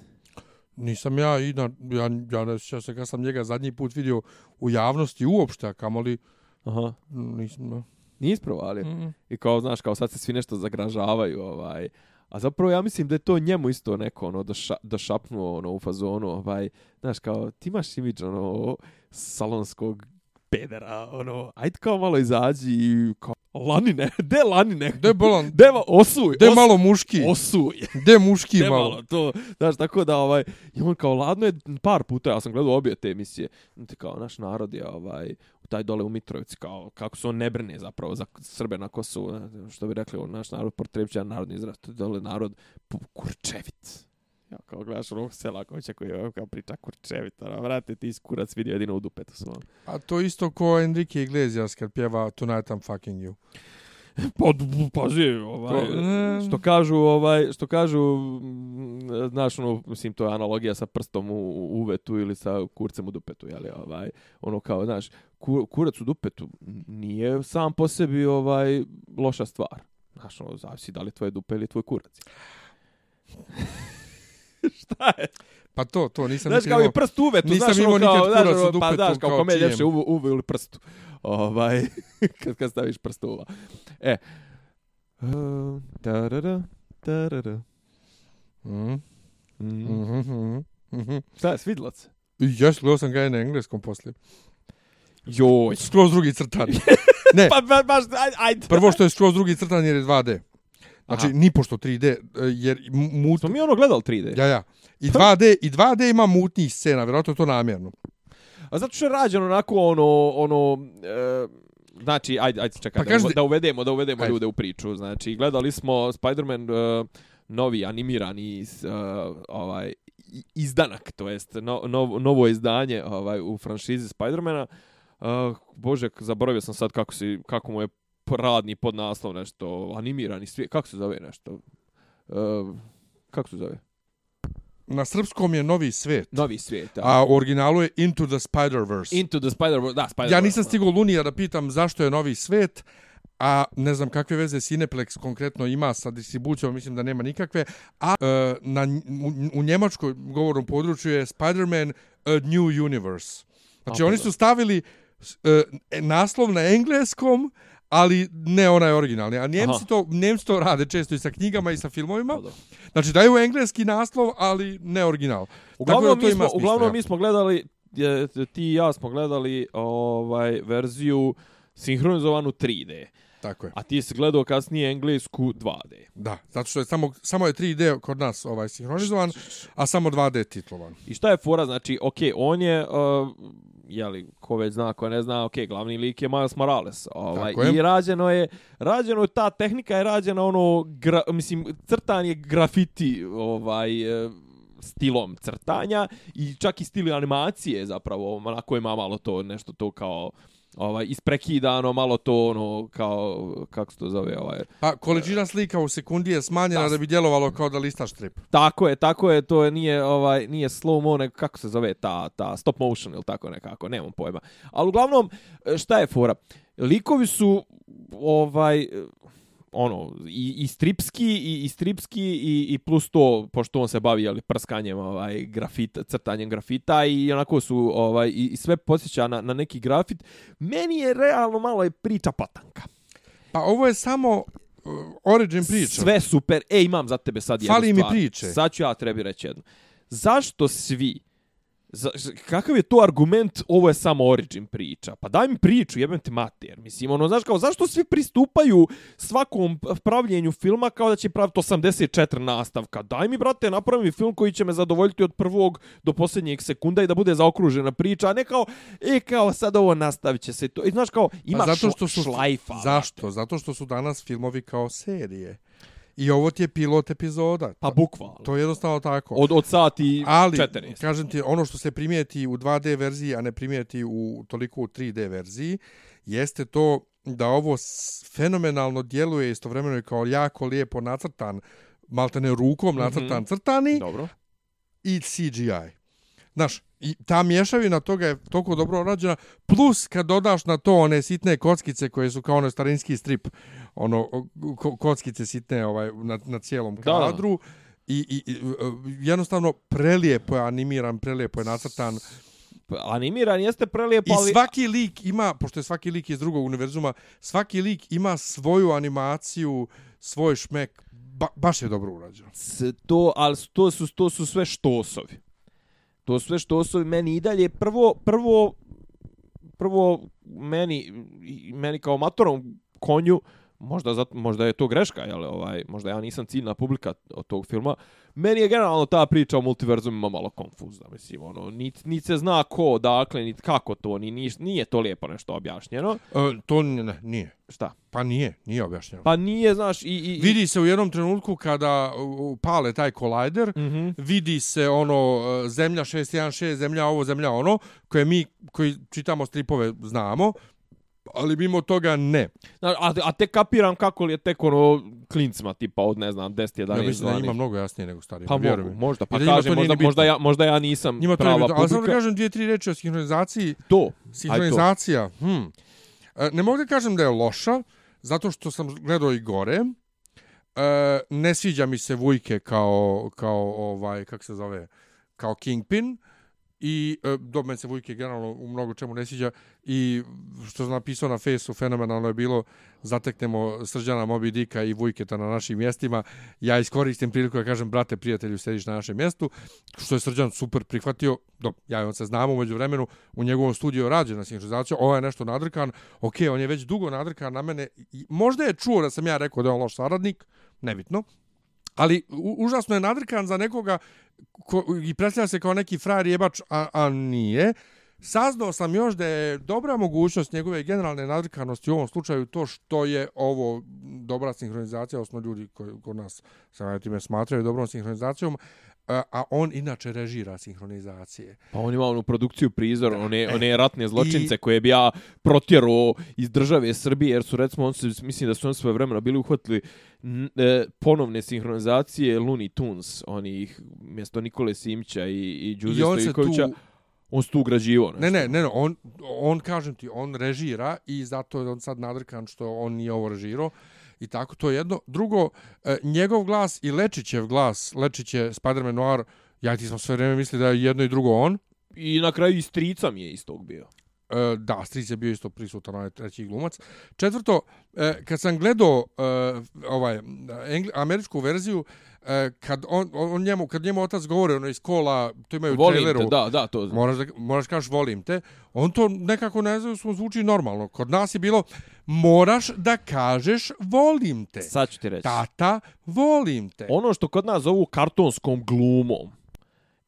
Nisam ja i na, ja, ja ne sjećam se kad sam njega zadnji put vidio u javnosti uopšte, a kamoli Aha. nisam, no. Nije isprovalio. Mm -hmm. I kao, znaš, kao sad se svi nešto zagražavaju, ovaj, A zapravo ja mislim da je to njemu isto neko ono doša, došapnuo ono u fazonu, ovaj, znaš kao ti imaš imidž ono salonskog pedera, ono, ajde kao malo izađi i kao, lanine, de lanine, de bolan, de osuj, de os, malo muški, osuj, de muški de malo. malo. to, znaš, tako da, ovaj, i on kao, ladno je par puta, ja sam gledao obje te emisije, ti kao, naš narod je, ovaj, taj dole u Mitrovici, kao, kako se on ne brne zapravo za Srbe na Kosovu, što bi rekli, naš narod potrebića narodni izraz, to je dole narod kurčevit. Ja, kao gledaš onog Selakovića koji je kao priča kurčevit, ono, vrate, ti kurac vidio jedino u dupetu svom. A to isto ko Enrique Iglesias kad pjeva Tonight I'm fucking you. Pa, pazi, ovaj, što kažu, ovaj, što kažu, znaš, ono, mislim, to je analogija sa prstom u, u uvetu ili sa kurcem u dupetu, jeli, ovaj, ono kao, znaš, kurac u dupetu nije sam po sebi, ovaj, loša stvar. Znaš, ono, zavisi da li tvoje dupe ili tvoj kurac. Šta je? Pa to, to, nisam znaš, kao i prst uvetu, nisam znaš, ono, kao, znaš, ono, dupetu, pa, znaš, kao, kao kome je ljepše uve, uve ili prstu. Ovaj, kad, kad staviš prst uva. E. Tarara, tarara. Mm. Mm -hmm. Mm -hmm. Šta je, svidlo se? Jes, gledao sam ga je na engleskom poslije. Joj. Skroz drugi crtan. Ne. pa, ba, baš, ajde, ajde. Prvo što je skroz drugi crtan jer je 2D. Znači, Aha. ni pošto 3D, e, jer mut... Smo mi ono gledali 3D. Ja, ja. I 2D, i 2D ima mutnih scena, vjerojatno to namjerno. A zato što je rađeno onako ono, ono, e, znači, ajde, ajde čekaj, pa da, da uvedemo, da uvedemo ajde. ljude u priču. Znači, gledali smo Spider-Man uh, novi animirani uh, ovaj, izdanak, to jest no, no, novo izdanje ovaj, u franšizi Spider-mana. Uh, Bože, zaboravio sam sad kako, si, kako mu je radni podnaslov nešto animirani svijet, kako se zove nešto? Uh, kako se zove? Na srpskom je Novi svijet. Novi svijet, da. A u originalu je Into the Spider-Verse. Into the Spider-Verse, da, Spider-Verse. Ja nisam stigao Lunija da pitam zašto je Novi svijet, a ne znam kakve veze Cineplex konkretno ima sa distribucijom, mislim da nema nikakve, a uh, na, u, u njemačkoj govornom području je Spider-Man A New Universe. Znači, a, oni su stavili uh, naslov na engleskom, ali ne onaj originalni. A Njemci to, Njemci to rade često i sa knjigama i sa filmovima. Pa znači daju engleski naslov, ali ne original. Uglavnom, Tako da mi, smo, uglavnom ja. mi smo gledali, ti i ja smo gledali ovaj verziju sinhronizovanu 3D. Tako je. A ti si gledao kasnije englesku 2D. Da, zato što je samo, samo je 3D kod nas ovaj sinhronizovan, a samo 2D titlovan. I šta je fora? Znači, ok, on je... Uh, jeli, ko već zna, ko ne zna, ok, glavni lik je Miles Morales. Ovaj, I rađeno je, rađeno je, ta tehnika je rađena ono, gra, mislim, crtan je grafiti, ovaj, uh, stilom crtanja i čak i stil animacije zapravo, onako ima malo to, nešto to kao ovaj isprekidano malo to ono kao kako se to zove ovaj. Pa količina slika u sekundi je smanjena da, da bi djelovalo kao da listaš strip tako je tako je to je nije ovaj nije slow mo nego kako se zove ta ta stop motion ili tako nekako nemam pojma. Al uglavnom šta je fora? Likovi su ovaj ono i, i stripski i, i stripski i, i plus to pošto on se bavi ali prskanjem ovaj grafita crtanjem grafita i onako su ovaj i, i sve podsjeća na, na neki grafit meni je realno malo je priča patanka. Pa ovo je samo uh, origin priča. Sve super. E imam za tebe sad jednu Fali mi priče. Sad ću ja trebi reći jedno zašto svi Za, kakav je to argument, ovo je samo origin priča? Pa daj mi priču, jebem ti mater. Mislim, ono, znaš kao, zašto svi pristupaju svakom pravljenju filma kao da će praviti 84 nastavka? Daj mi, brate, napravi mi film koji će me zadovoljiti od prvog do posljednjeg sekunda i da bude zaokružena priča, a ne kao, e, kao, sad ovo nastavit će se to. I znaš kao, ima pa zato što su, šlajfa. Zašto? Brate. Zato što su danas filmovi kao serije. I ovo ti je pilot epizoda. Pa bukvalno. To je jednostavno tako. Od, od sati Ali, 14. kažem ti, ono što se primijeti u 2D verziji, a ne primijeti u toliko u 3D verziji, jeste to da ovo fenomenalno djeluje istovremeno kao jako lijepo nacrtan, maltene rukom mhm. nacrtan mm -hmm. crtani Dobro. i CGI. Znaš, i ta mješavina toga je toliko dobro rađena, plus kad dodaš na to one sitne kockice koje su kao ono starinski strip, ono kockice sitne ovaj na, na cijelom kadru, da. I, i, i jednostavno prelijepo je animiran, prelijepo je nacrtan. Animiran jeste prelijepo, ali... I svaki lik ima, pošto je svaki lik iz drugog univerzuma, svaki lik ima svoju animaciju, svoj šmek, ba, baš je dobro urađeno. To, ali to su, to su sve štosovi to sve što osobi meni i dalje prvo prvo prvo meni meni kao matorom konju možda zato, možda je to greška je ovaj možda ja nisam ciljna publika od tog filma meni je generalno ta priča o multiverzumima malo konfuzna mislim ono nit nit se zna ko dakle nit kako to ni ni nije to lijepo nešto objašnjeno. E, to ne, nije. Šta? Pa nije nije objašnjeno. Pa nije znaš i, i vidi se u jednom trenutku kada pale taj kolajder mm -hmm. vidi se ono e, zemlja 616 zemlja ovo zemlja ono koje mi koji čitamo stripove znamo ali mimo toga ne. A, a te kapiram kako li je tek ono klincima tipa od ne znam 10 11 12. Ja mislim da ima mnogo jasnije nego stari. Pa mogu, možda pa kaže možda možda ja možda ja nisam njima prava publika. Ali samo da kažem dvije tri reči o sinhronizaciji. To. Sinhronizacija. To. Hm. E, ne mogu da kažem da je loša zato što sam gledao i gore. E, ne sviđa mi se Vujke kao kao ovaj kako se zove kao Kingpin i e, do mene se Vujke generalno u mnogo čemu ne sviđa. I što sam napisao na fesu fenomenalno je bilo zateknemo Srđana Moby Dika i Vujketa na našim mjestima. Ja iskoristim priliku da kažem brate prijatelju sediš na našem mjestu. Što je Srđan super prihvatio do, ja i on se znamo umeđu vremenu u njegovom studiju rađe na sinhronizaciju ovo ovaj je nešto nadrkan ok on je već dugo nadrkan na mene I možda je čuo da sam ja rekao da je on loš saradnik nebitno Ali u, užasno je nadrkan za nekoga ko, i predstavlja se kao neki frajer jebač, a, a nije. Saznao sam još da je dobra mogućnost njegove generalne nadrikanosti u ovom slučaju to što je ovo dobra sinhronizacija, osnovno ljudi koji kod nas sa time smatraju dobrom sinhronizacijom, a on inače režira sinhronizacije. Pa on ima onu produkciju prizor, one, one ratne zločince I... koje bi ja protjerao iz države Srbije, jer su recimo, on se, mislim da su on svoje vremena bili uhvatili e, ponovne sinhronizacije Looney Tunes, onih mjesto Nikole Simća i, i Đuze Stojkovića. Tu... On se tu ugrađivo. Ne, ne, ne, on, on, kažem ti, on režira i zato je on sad nadrkan što on nije ovo režirao i tako to jedno. Drugo, e, njegov glas i Lečićev glas, Lečić je Spider-Man Noir, ja ti smo sve vrijeme mislili da je jedno i drugo on. I na kraju i strica mi je istog bio. E, da, stric je bio isto prisutan, onaj treći glumac. Četvrto, e, kad sam gledao e, ovaj, američku verziju, kad on, on njemu kad njemu otac govori ono iz kola to imaju volim traileru te, da da to moraš da moraš kažeš volim te. On to nekako ne znam smo zvuči normalno. Kod nas je bilo moraš da kažeš volim te. Sad ću ti reći. Tata volim te. Ono što kod nas zovu kartonskom glumom.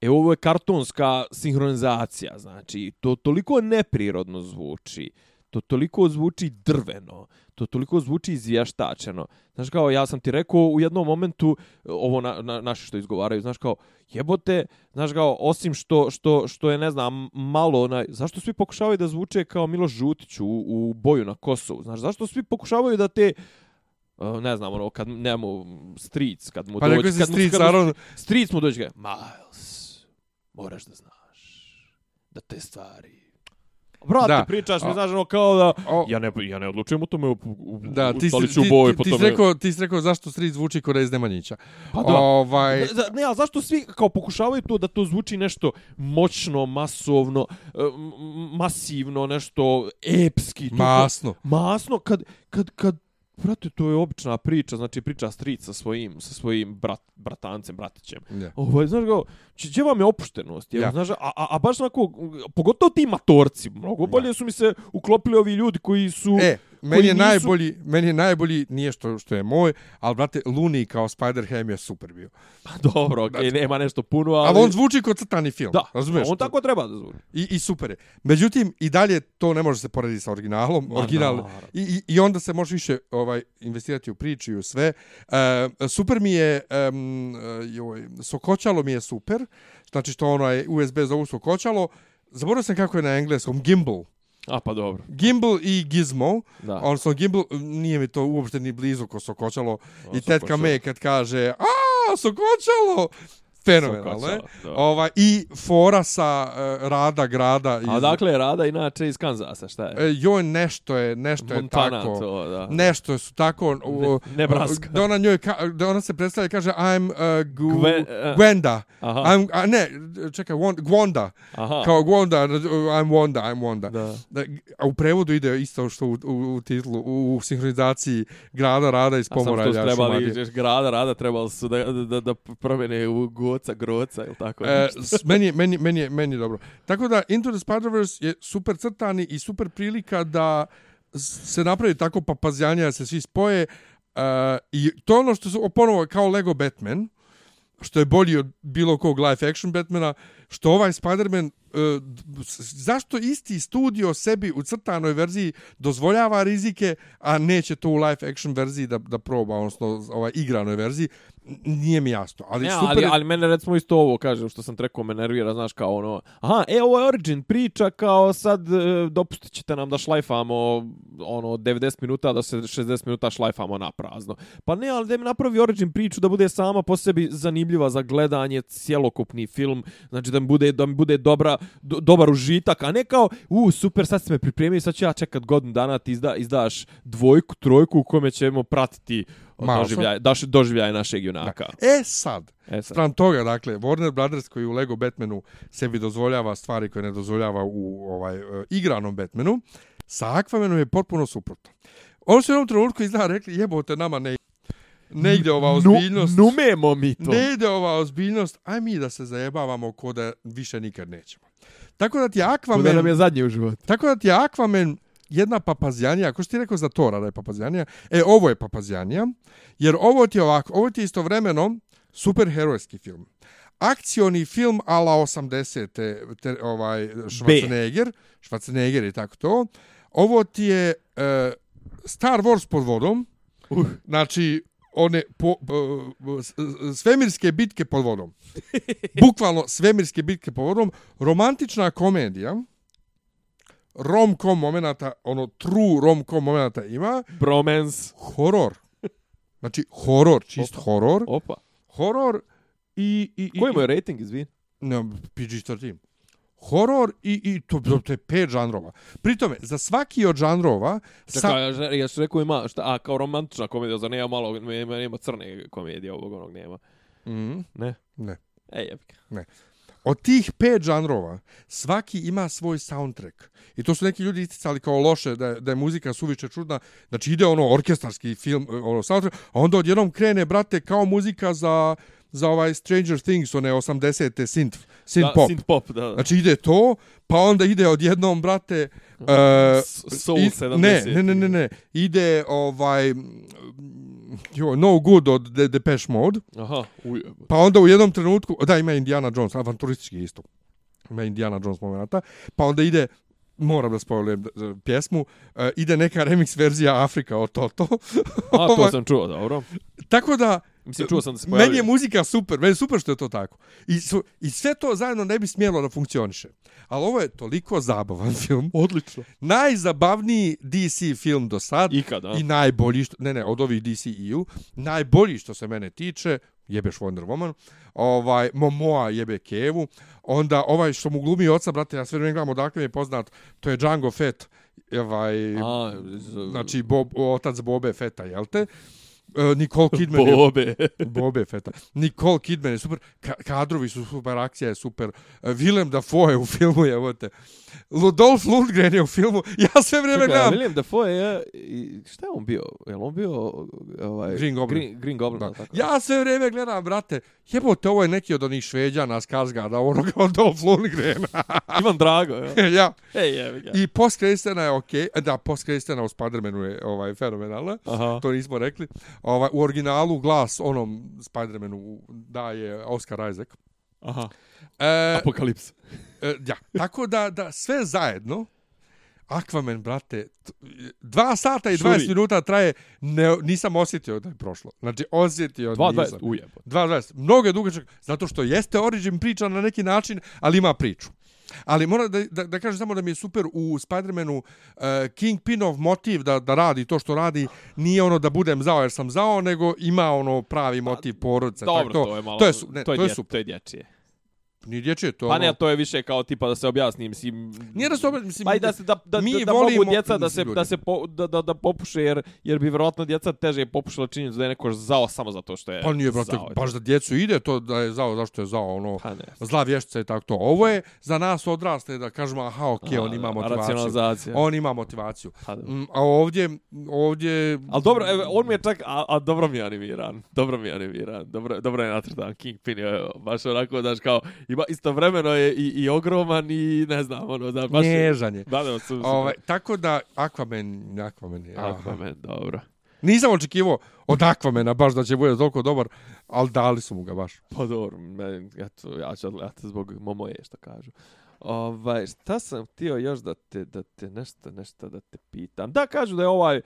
E ovo je kartonska sinhronizacija, znači to toliko neprirodno zvuči, to toliko zvuči drveno, to toliko zvuči izvještačeno. Znaš kao, ja sam ti rekao u jednom momentu, ovo na, na, naši što izgovaraju, znaš kao, jebote, znaš kao, osim što, što, što je, ne znam, malo, onaj, zašto svi pokušavaju da zvuče kao Miloš Žutić u, u boju na Kosovu? Znaš, zašto svi pokušavaju da te, ne znam, ono, kad nemamo stric, kad mu pa dođe... Pa stric, naravno. Stric mu dođe, Miles, moraš da znaš da te stvari Brate, da. pričaš mi, znaš, ono, kao da... O, ja, ne, ja ne odlučujem u tome u, u, da, ti, u ti, boju, ti, ti, ti, rekao, ti si rekao zašto Street zvuči kod iz Nemanjića. Pa da. Ovaj... Ne, a zašto svi kao pokušavaju to da to zvuči nešto moćno, masovno, masivno, nešto epski. Masno. To, masno, kad, kad, kad Brate, to je obična priča, znači priča stric sa svojim, sa svojim brat, bratancem, bratićem. Yeah. Ovo, znaš ga, gdje vam je opuštenost? Ja, yeah. znaš, a, a, a baš onako, pogotovo ti matorci, mnogo bolje yeah. su mi se uklopili ovi ljudi koji su... E, meni je nisu... najbolji, meni je najbolji, nije što, što je moj, ali brate, Luni kao Spider-Ham je super bio. Pa dobro, okej, okay, nema nešto puno, ali... Ali on zvuči kao crtani film, da, razumiješ? on tako treba da zvuči. I, I super je. Međutim, i dalje to ne može se porediti sa originalom, Ma, original, no, i, i, i onda se može više ovaj investirati u priču i u sve. Uh, super mi je, um, joj, Sokoćalo mi je super, znači što ono je USB za zovu Sokoćalo, Zaboravio sam kako je na engleskom, gimbal. A pa dobro. Gimbal i Gizmo. Da. Odnosno Gimbal nije mi to uopšte ni blizu ko Sokoćalo. O, I tetka me kad kaže, a, Sokoćalo! Fenomenalno je. Ova, I fora sa uh, Rada grada. Iz... A dakle, Rada inače iz Kanzasa, šta je? E, joj, nešto je, nešto Montana, je tako. To, da. Nešto su tako... U, ne, Nebraska. Da ona, njoj, ka, da ona se predstavlja i kaže I'm uh, gu, Gwen, uh, Gwenda. Aha. I'm, a, ne, čekaj, Gwanda. Aha. Kao Gwanda, I'm Wanda, I'm Wanda. Da. da. A u prevodu ide isto što u, u, u titlu, u, u sinhronizaciji grada, Rada iz Pomoralja. A sam što trebali, grada, Rada trebali su da, da, da, da promene u goca, groca ili tako. E, meni, meni, meni, je, meni je dobro. Tako da Into the Spider-Verse je super crtani i super prilika da se napravi tako papazjanja da se svi spoje. E, I to ono što su ponovo kao Lego Batman, što je bolji od bilo kog live action Batmana, što ovaj Spider-Man, uh, zašto isti studio sebi u crtanoj verziji dozvoljava rizike, a neće to u live action verziji da, da proba, odnosno ovaj igranoj verziji, nije mi jasno. Ali, ja, super ali, ali mene recimo isto ovo, kažem, što sam trekao, me nervira, znaš, kao ono, aha, e, ovo je Origin priča, kao sad e, dopustit ćete nam da šlajfamo ono, 90 minuta, da se 60 minuta šlajfamo na prazno. Pa ne, ali da mi napravi Origin priču da bude sama po sebi zanimljiva za gledanje, cjelokupni film, znači da mi bude, da mi bude dobra, do, dobar užitak, a ne kao, u, super, sad ste me pripremili, sad ću ja čekat godinu dana, ti izda, izdaš dvojku, trojku u kome ćemo pratiti doživljaj, daš, doživljaj našeg junaka. Da. E sad, e sad. stran toga, dakle, Warner Brothers koji u Lego Batmanu sebi dozvoljava stvari koje ne dozvoljava u ovaj uh, igranom Batmanu, sa Aquamanom je potpuno suprotno. Ono su u jednom trenutku izgleda rekli, jebote, nama ne ne ide ova ozbiljnost. Nu, numemo mi to. Ne ide ova ozbiljnost, aj mi da se zajebavamo ko da više nikad nećemo. Tako da ti Aquaman... Kuda nam je zadnji u životu. Tako da ti Aquaman jedna papazjanija, ako što ti rekao za Tora da je papazjanija, e, ovo je papazjanija, jer ovo ti je ovako, ovo ti je istovremeno superherojski film. Akcioni film ala 80. Te, ovaj, Schwarzenegger, Schwarzenegger i tako to. Ovo ti je uh, Star Wars pod vodom, uh. znači one po, uh, svemirske bitke pod vodom. Bukvalno svemirske bitke pod vodom. Romantična komedija, rom-com momenata, ono true rom-com momenata ima. Bromance. Horor. Znači, horor, čist Opa. horor. Opa. Horor i... i, i Koji mu je rating, izvin? Ne, PG-13. Horor i, i to, to je pet žanrova. Pritome, za svaki od žanrova... Čekaj, sa... ja, ja što rekao ima, šta, a kao romantična komedija, za nema malo, nema, nema crne komedije ovog onog nema. Mm. Ne? Ne. Ej, jebika. Ne. od tih pet žanrova, svaki ima svoj soundtrack. I to su neki ljudi isticali kao loše, da je, da je muzika suviše čudna. Znači ide ono orkestarski film, ono soundtrack, a onda odjednom krene, brate, kao muzika za za ovaj Stranger Things, one 80-te synth, synth da, pop. Synth pop, da, da. Znači ide to, pa onda ide odjednom, brate... Uh, Soul i, 70. Ne, ne, ne, ne, ne. Ide ovaj... Jo, no good od The Depeche Mode. Aha, uje. Pa onda u jednom trenutku... Da, ima Indiana Jones, avanturistički isto. Ima Indiana Jones momenta. Pa onda ide moram da spojlujem pjesmu, uh, ide neka remix verzija Afrika od Toto. A, to sam čuo, dobro. Tako da, Mislim, čuo sam da se pojavio. Meni je muzika super, meni je super što je to tako. I, su, I sve to zajedno ne bi smjelo da funkcioniše. Ali ovo je toliko zabavan film. Odlično. Najzabavniji DC film do sad. Ikada. I najbolji, što, ne ne, od ovih DC EU. Najbolji što se mene tiče, jebeš Wonder Woman, ovaj, Momoa jebe Kevu, onda ovaj što mu glumi oca, brate, ja sve vreme gledam odakle mi je poznat, to je Django Fett, ovaj, A, znači Bob, otac Bobe Feta, jel te? Uh, Nicole Kidman Bobe. je... Bobe feta. Nicole Kidman je super. Ka kadrovi su super, akcija je super. Uh, Willem Dafoe je u filmu, je, evo te. Ludolf Lundgren je u filmu. Ja sve vrijeme gledam. Willem Dafoe je... Šta je on bio? Je on bio... Ovaj, Green Goblin. Green, Green Goblin, da. tako. Ja sve vrijeme gledam, brate. Jebote, ovo je neki od onih šveđana s Karsgada, onoga od Dolph Lundgren. Ivan Drago, ja. ja. Ej, je, ja. I post-Kristjana je okej. Okay. Da, post-Kristjana u Spider-Manu je ovaj, fenomenalna. Aha. To nismo rekli. Ovaj, u originalu glas onom Spider-Manu daje Oscar Isaac. Aha. E, Apokalips. E, ja, tako da, da sve zajedno, Aquaman, brate, dva sata i 20 minuta traje, ne, nisam osjetio da je prošlo. Znači, osjetio dva, nisam. 20, ujebo. Dva, 20. Mnogo je dugačak, zato što jeste origin priča na neki način, ali ima priču. Ali moram da, da, da kažem samo da mi je super u Spider-Manu uh, Kingpinov motiv da, da radi to što radi, nije ono da budem zao jer sam zao, nego ima ono pravi motiv porodice. Dobro, to, to je malo... To je, ne, to je, to je dje, super. To je dječije. Nije dječje, to Pa ono... ne, to je više kao tipa da se objasni, mislim... Nije da se objasni, mislim... Pa i da, se, da, da, mi da, da volimo, mogu djeca da se, da se po, da, da, da popuše, jer, jer bi vjerojatno djeca teže popušala činjenicu da je neko zao samo zato što je Pa nije, brate, zao. baš da djecu ide to da je zao, zašto je zao, ono, pa ne. zla vještica i tako to. Ovo je za nas odrasle da kažemo, aha, okej, okay, on ima motivaciju. On ima motivaciju. Pa, mm, a ovdje, ovdje... Ali dobro, evo, on mi je čak, a, a dobro mi je animiran. Dobro mi je animiran. Dobro, dobro je natrtan Kingpin. Je, baš onako, daš kao, ima istovremeno je i, i ogroman i ne znam, ono, da baš... Nježan je. Da, da, su, su, ovaj, tako da, Aquaman, Aquaman je... Aquaman, aha. dobro. Nisam očekivao od Aquamana baš da će bude toliko dobar, ali dali su mu ga baš. Pa dobro, men, eto, ja ću odgledati zbog momoje, što kažu. Ovaj, šta sam htio još da te, da te nešto, nešto da te pitam. Da, kažu da je ovaj,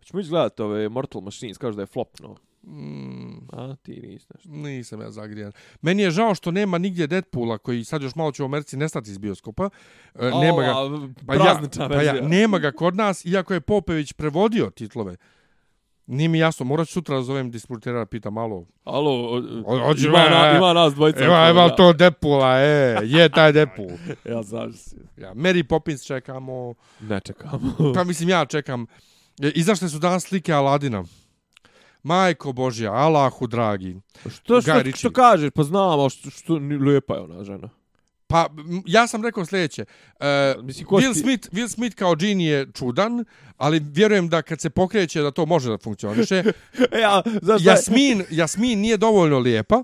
ćemo ići gledati ove Mortal Machines, kažu da je flop, no. Mm. A, ti nisi nešto. Nisam ja zagrijan. Meni je žao što nema nigdje Deadpoola, koji sad još malo će u Americi nestati iz bioskopa. E, o, nema ga, pa ja, pa ja, nema ga kod nas, iako je Popević prevodio titlove. Nije mi jasno, morat ću sutra da zovem distributera, pita malo. Alo, Ođu, ima, na, ima nas dvojica. Ima, ima to Deadpoola, e, je taj Deadpool. ja znam si. Ja, Mary Poppins čekamo. Ne čekamo. pa mislim, ja čekam. Izašle su danas slike Aladina. Majko Božja, Allahu dragi. Što, što, što kažeš? Pa znam, ali što, što lijepa je ona žena. Pa, ja sam rekao sljedeće. Uh, Mislim, Will, ti... Smith, Will Smith kao Gene je čudan, ali vjerujem da kad se pokreće da to može da funkcioniše. e, ja, znaš, Jasmin, Jasmin nije dovoljno lijepa.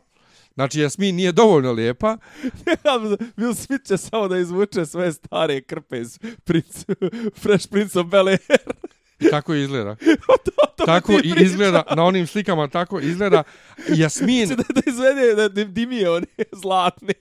Znači, Jasmin nije dovoljno lijepa. Will Smith će samo da izvuče sve stare krpe iz princ, Fresh Prince of Bel-Air. Tako izgleda. to, to tako i izgleda, na onim slikama tako izgleda. Jasmin... da, da izvede da dimije one zlatne.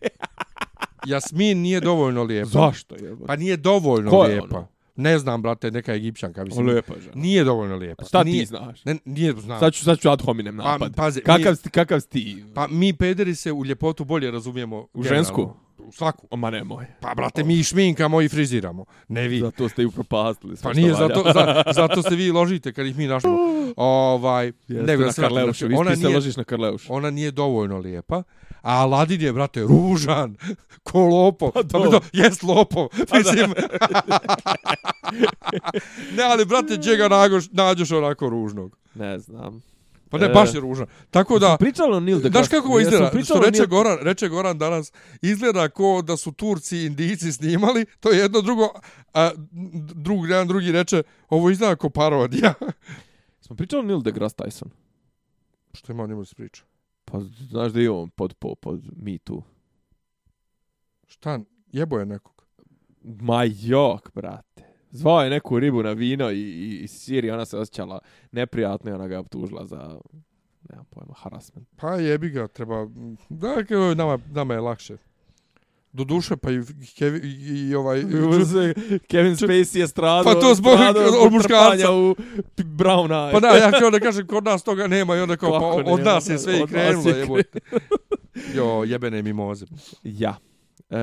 Jasmin nije dovoljno lijepa. Zašto je? Pa nije dovoljno Ko lijepa. Ono? Ne znam, brate, neka egipćanka. Mislim, lijepa žena. Nije dovoljno lijepa. Šta nije, ti znaš? Ne, nije znam. Sad ću, sad ću ad hominem napad. Pa, pazi, kakav, nije, sti, kakav sti? Pa mi pederi se u ljepotu bolje razumijemo. U žensku? U svaku. Ma nemoj. Pa, brate, mi šminkamo i friziramo. Ne vi. Zato ste i upropastili. Pa nije, zato, za, zato se vi ložite kad ih mi našamo. Ovaj, Jeste nego, na Karleušu. Vi ona se ložiš na Karleušu. Ona nije dovoljno lijepa. A Aladin je, brate, ružan, ko lopo. Pa to. to jest lopo. Pa Mislim. ne, ali, brate, čega nađoš, nađoš onako ružnog? Ne znam. Pa ne, baš je ružan. Tako da... Pričalo Neil deGrasse... Znaš kako ovo izgleda? Što reče. Goran, reče Goran danas, izgleda ko da su Turci i Indijci snimali, to je jedno drugo, a drug, jedan drugi reče, ovo izgleda ko parodija. Smo pričali Neil deGrasse Tyson. Što ima o njemu se priča? Pa znaš da je on pod, pod, pod Me Too. Šta? Jebo je nekog? Ma jok, brate. Zvao je neku ribu na vino i, i, i siri, ona se osjećala neprijatno i ona ga obtužila za, nema pojma, harassment. Pa jebi ga, treba, da, nama, nama je lakše. Do duše, pa i, Kevin, i, i ovaj... Kevin Spacey je stradao. Pa to zbog od muškarca. u Brown Eye. Pa da, ja kao da kažem, kod nas toga nema i onda kao, pa od nas je sve i krenulo. Jo, jebene mimoze. Ja. E,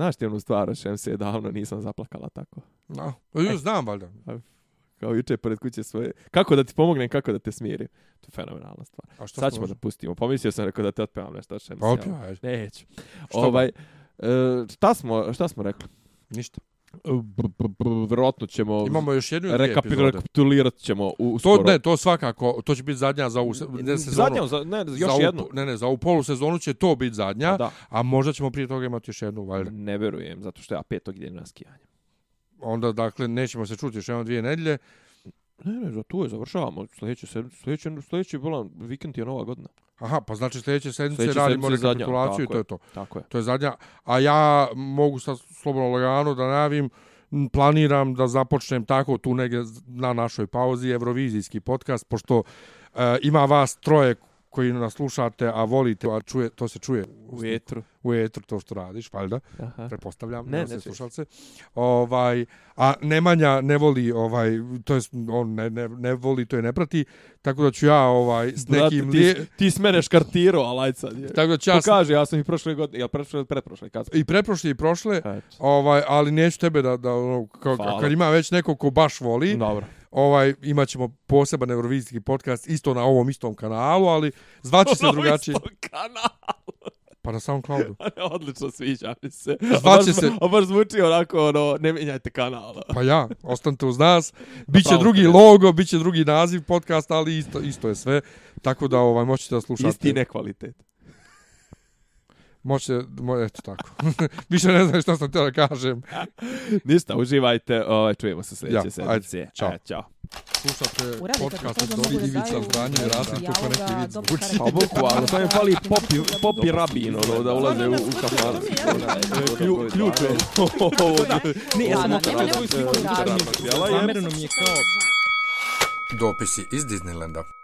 Znaš ti onu stvar, šem se davno nisam zaplakala tako. No, pa znam valjda. Kao juče pored kuće svoje. Kako da ti pomognem, kako da te smirim. To je fenomenalna stvar. A što Sad ćemo da pustimo. Pomislio sam rekao da te otpevam nešto. Šem pa otpevaj. Neću. Ovaj, uh, šta, smo, šta smo rekli? Ništa vjerojatno ćemo imamo još jednu rekapitulirat ćemo u to ne to svakako to će biti zadnja za ovu ne sezonu. zadnja ne još za jednu. ne ne za ovu polusezonu će to biti zadnja da. a možda ćemo prije toga imati još jednu valjda. Ne vjerujem zato što ja petog idem na skijanje. Onda dakle nećemo se čuti još jedno dvije nedelje ne ne za to je završavamo sljedeće sljedeće sljedeći bolan vikend je nova godina Aha, pa znači sljedeće sedmice sljedeće radimo rekapitulaciju i to je to. Tako je. To je zadnja. A ja mogu sa slobodno lagano da najavim, planiram da započnem tako tu negdje na našoj pauzi Eurovizijski podcast, pošto e, ima vas troje koji nas slušate, a volite, a čuje, to se čuje u etru. U etru to što radiš, valjda. Aha. Prepostavljam, ne, ne, slušalce. Ovaj, a Nemanja ne voli ovaj to jest on ne, ne, ne voli to je ne prati, tako da ću ja ovaj s nekim Brate, ti, lije... ti smereš kartiro, alaj sad. Je. Tako da ću ja kaže, ja sam i prošle godine, ja prošle pretprošle kad. I pretprošle i prošle. Eto. Ovaj, ali neću tebe da da ono, kao, kad ima već neko ko baš voli. Dobro ovaj imaćemo poseban eurovizijski podcast isto na ovom istom kanalu, ali zvaće se drugačije. Na kanalu. Pa na SoundCloudu. Odlično sviđa mi se. Zvaće se. A baš zvuči onako, ono, ne mijenjajte kanal. Pa ja, ostanite uz nas. Biće drugi logo, biće drugi naziv podcasta, ali isto, isto je sve. Tako da ovaj, moćete da slušate. Isti nekvalitet. Moće, mo, eto tako. Više ne znam što sam htio da kažem. Ništa, uživajte. Ovaj, čujemo se sljedeće ja, sedmice. Ajde, čao. Ajde, čao. Slušate podcast od Dobri Ivica Zdanje i Rasim kako neki vid zvuči. Pa bukvalno, to je fali popi, popi rabin, ono, da ulaze u, u kafanu. Ključ je. Ne, ja sam sliku. Zamereno mi je kao... Dopisi iz Disneylanda.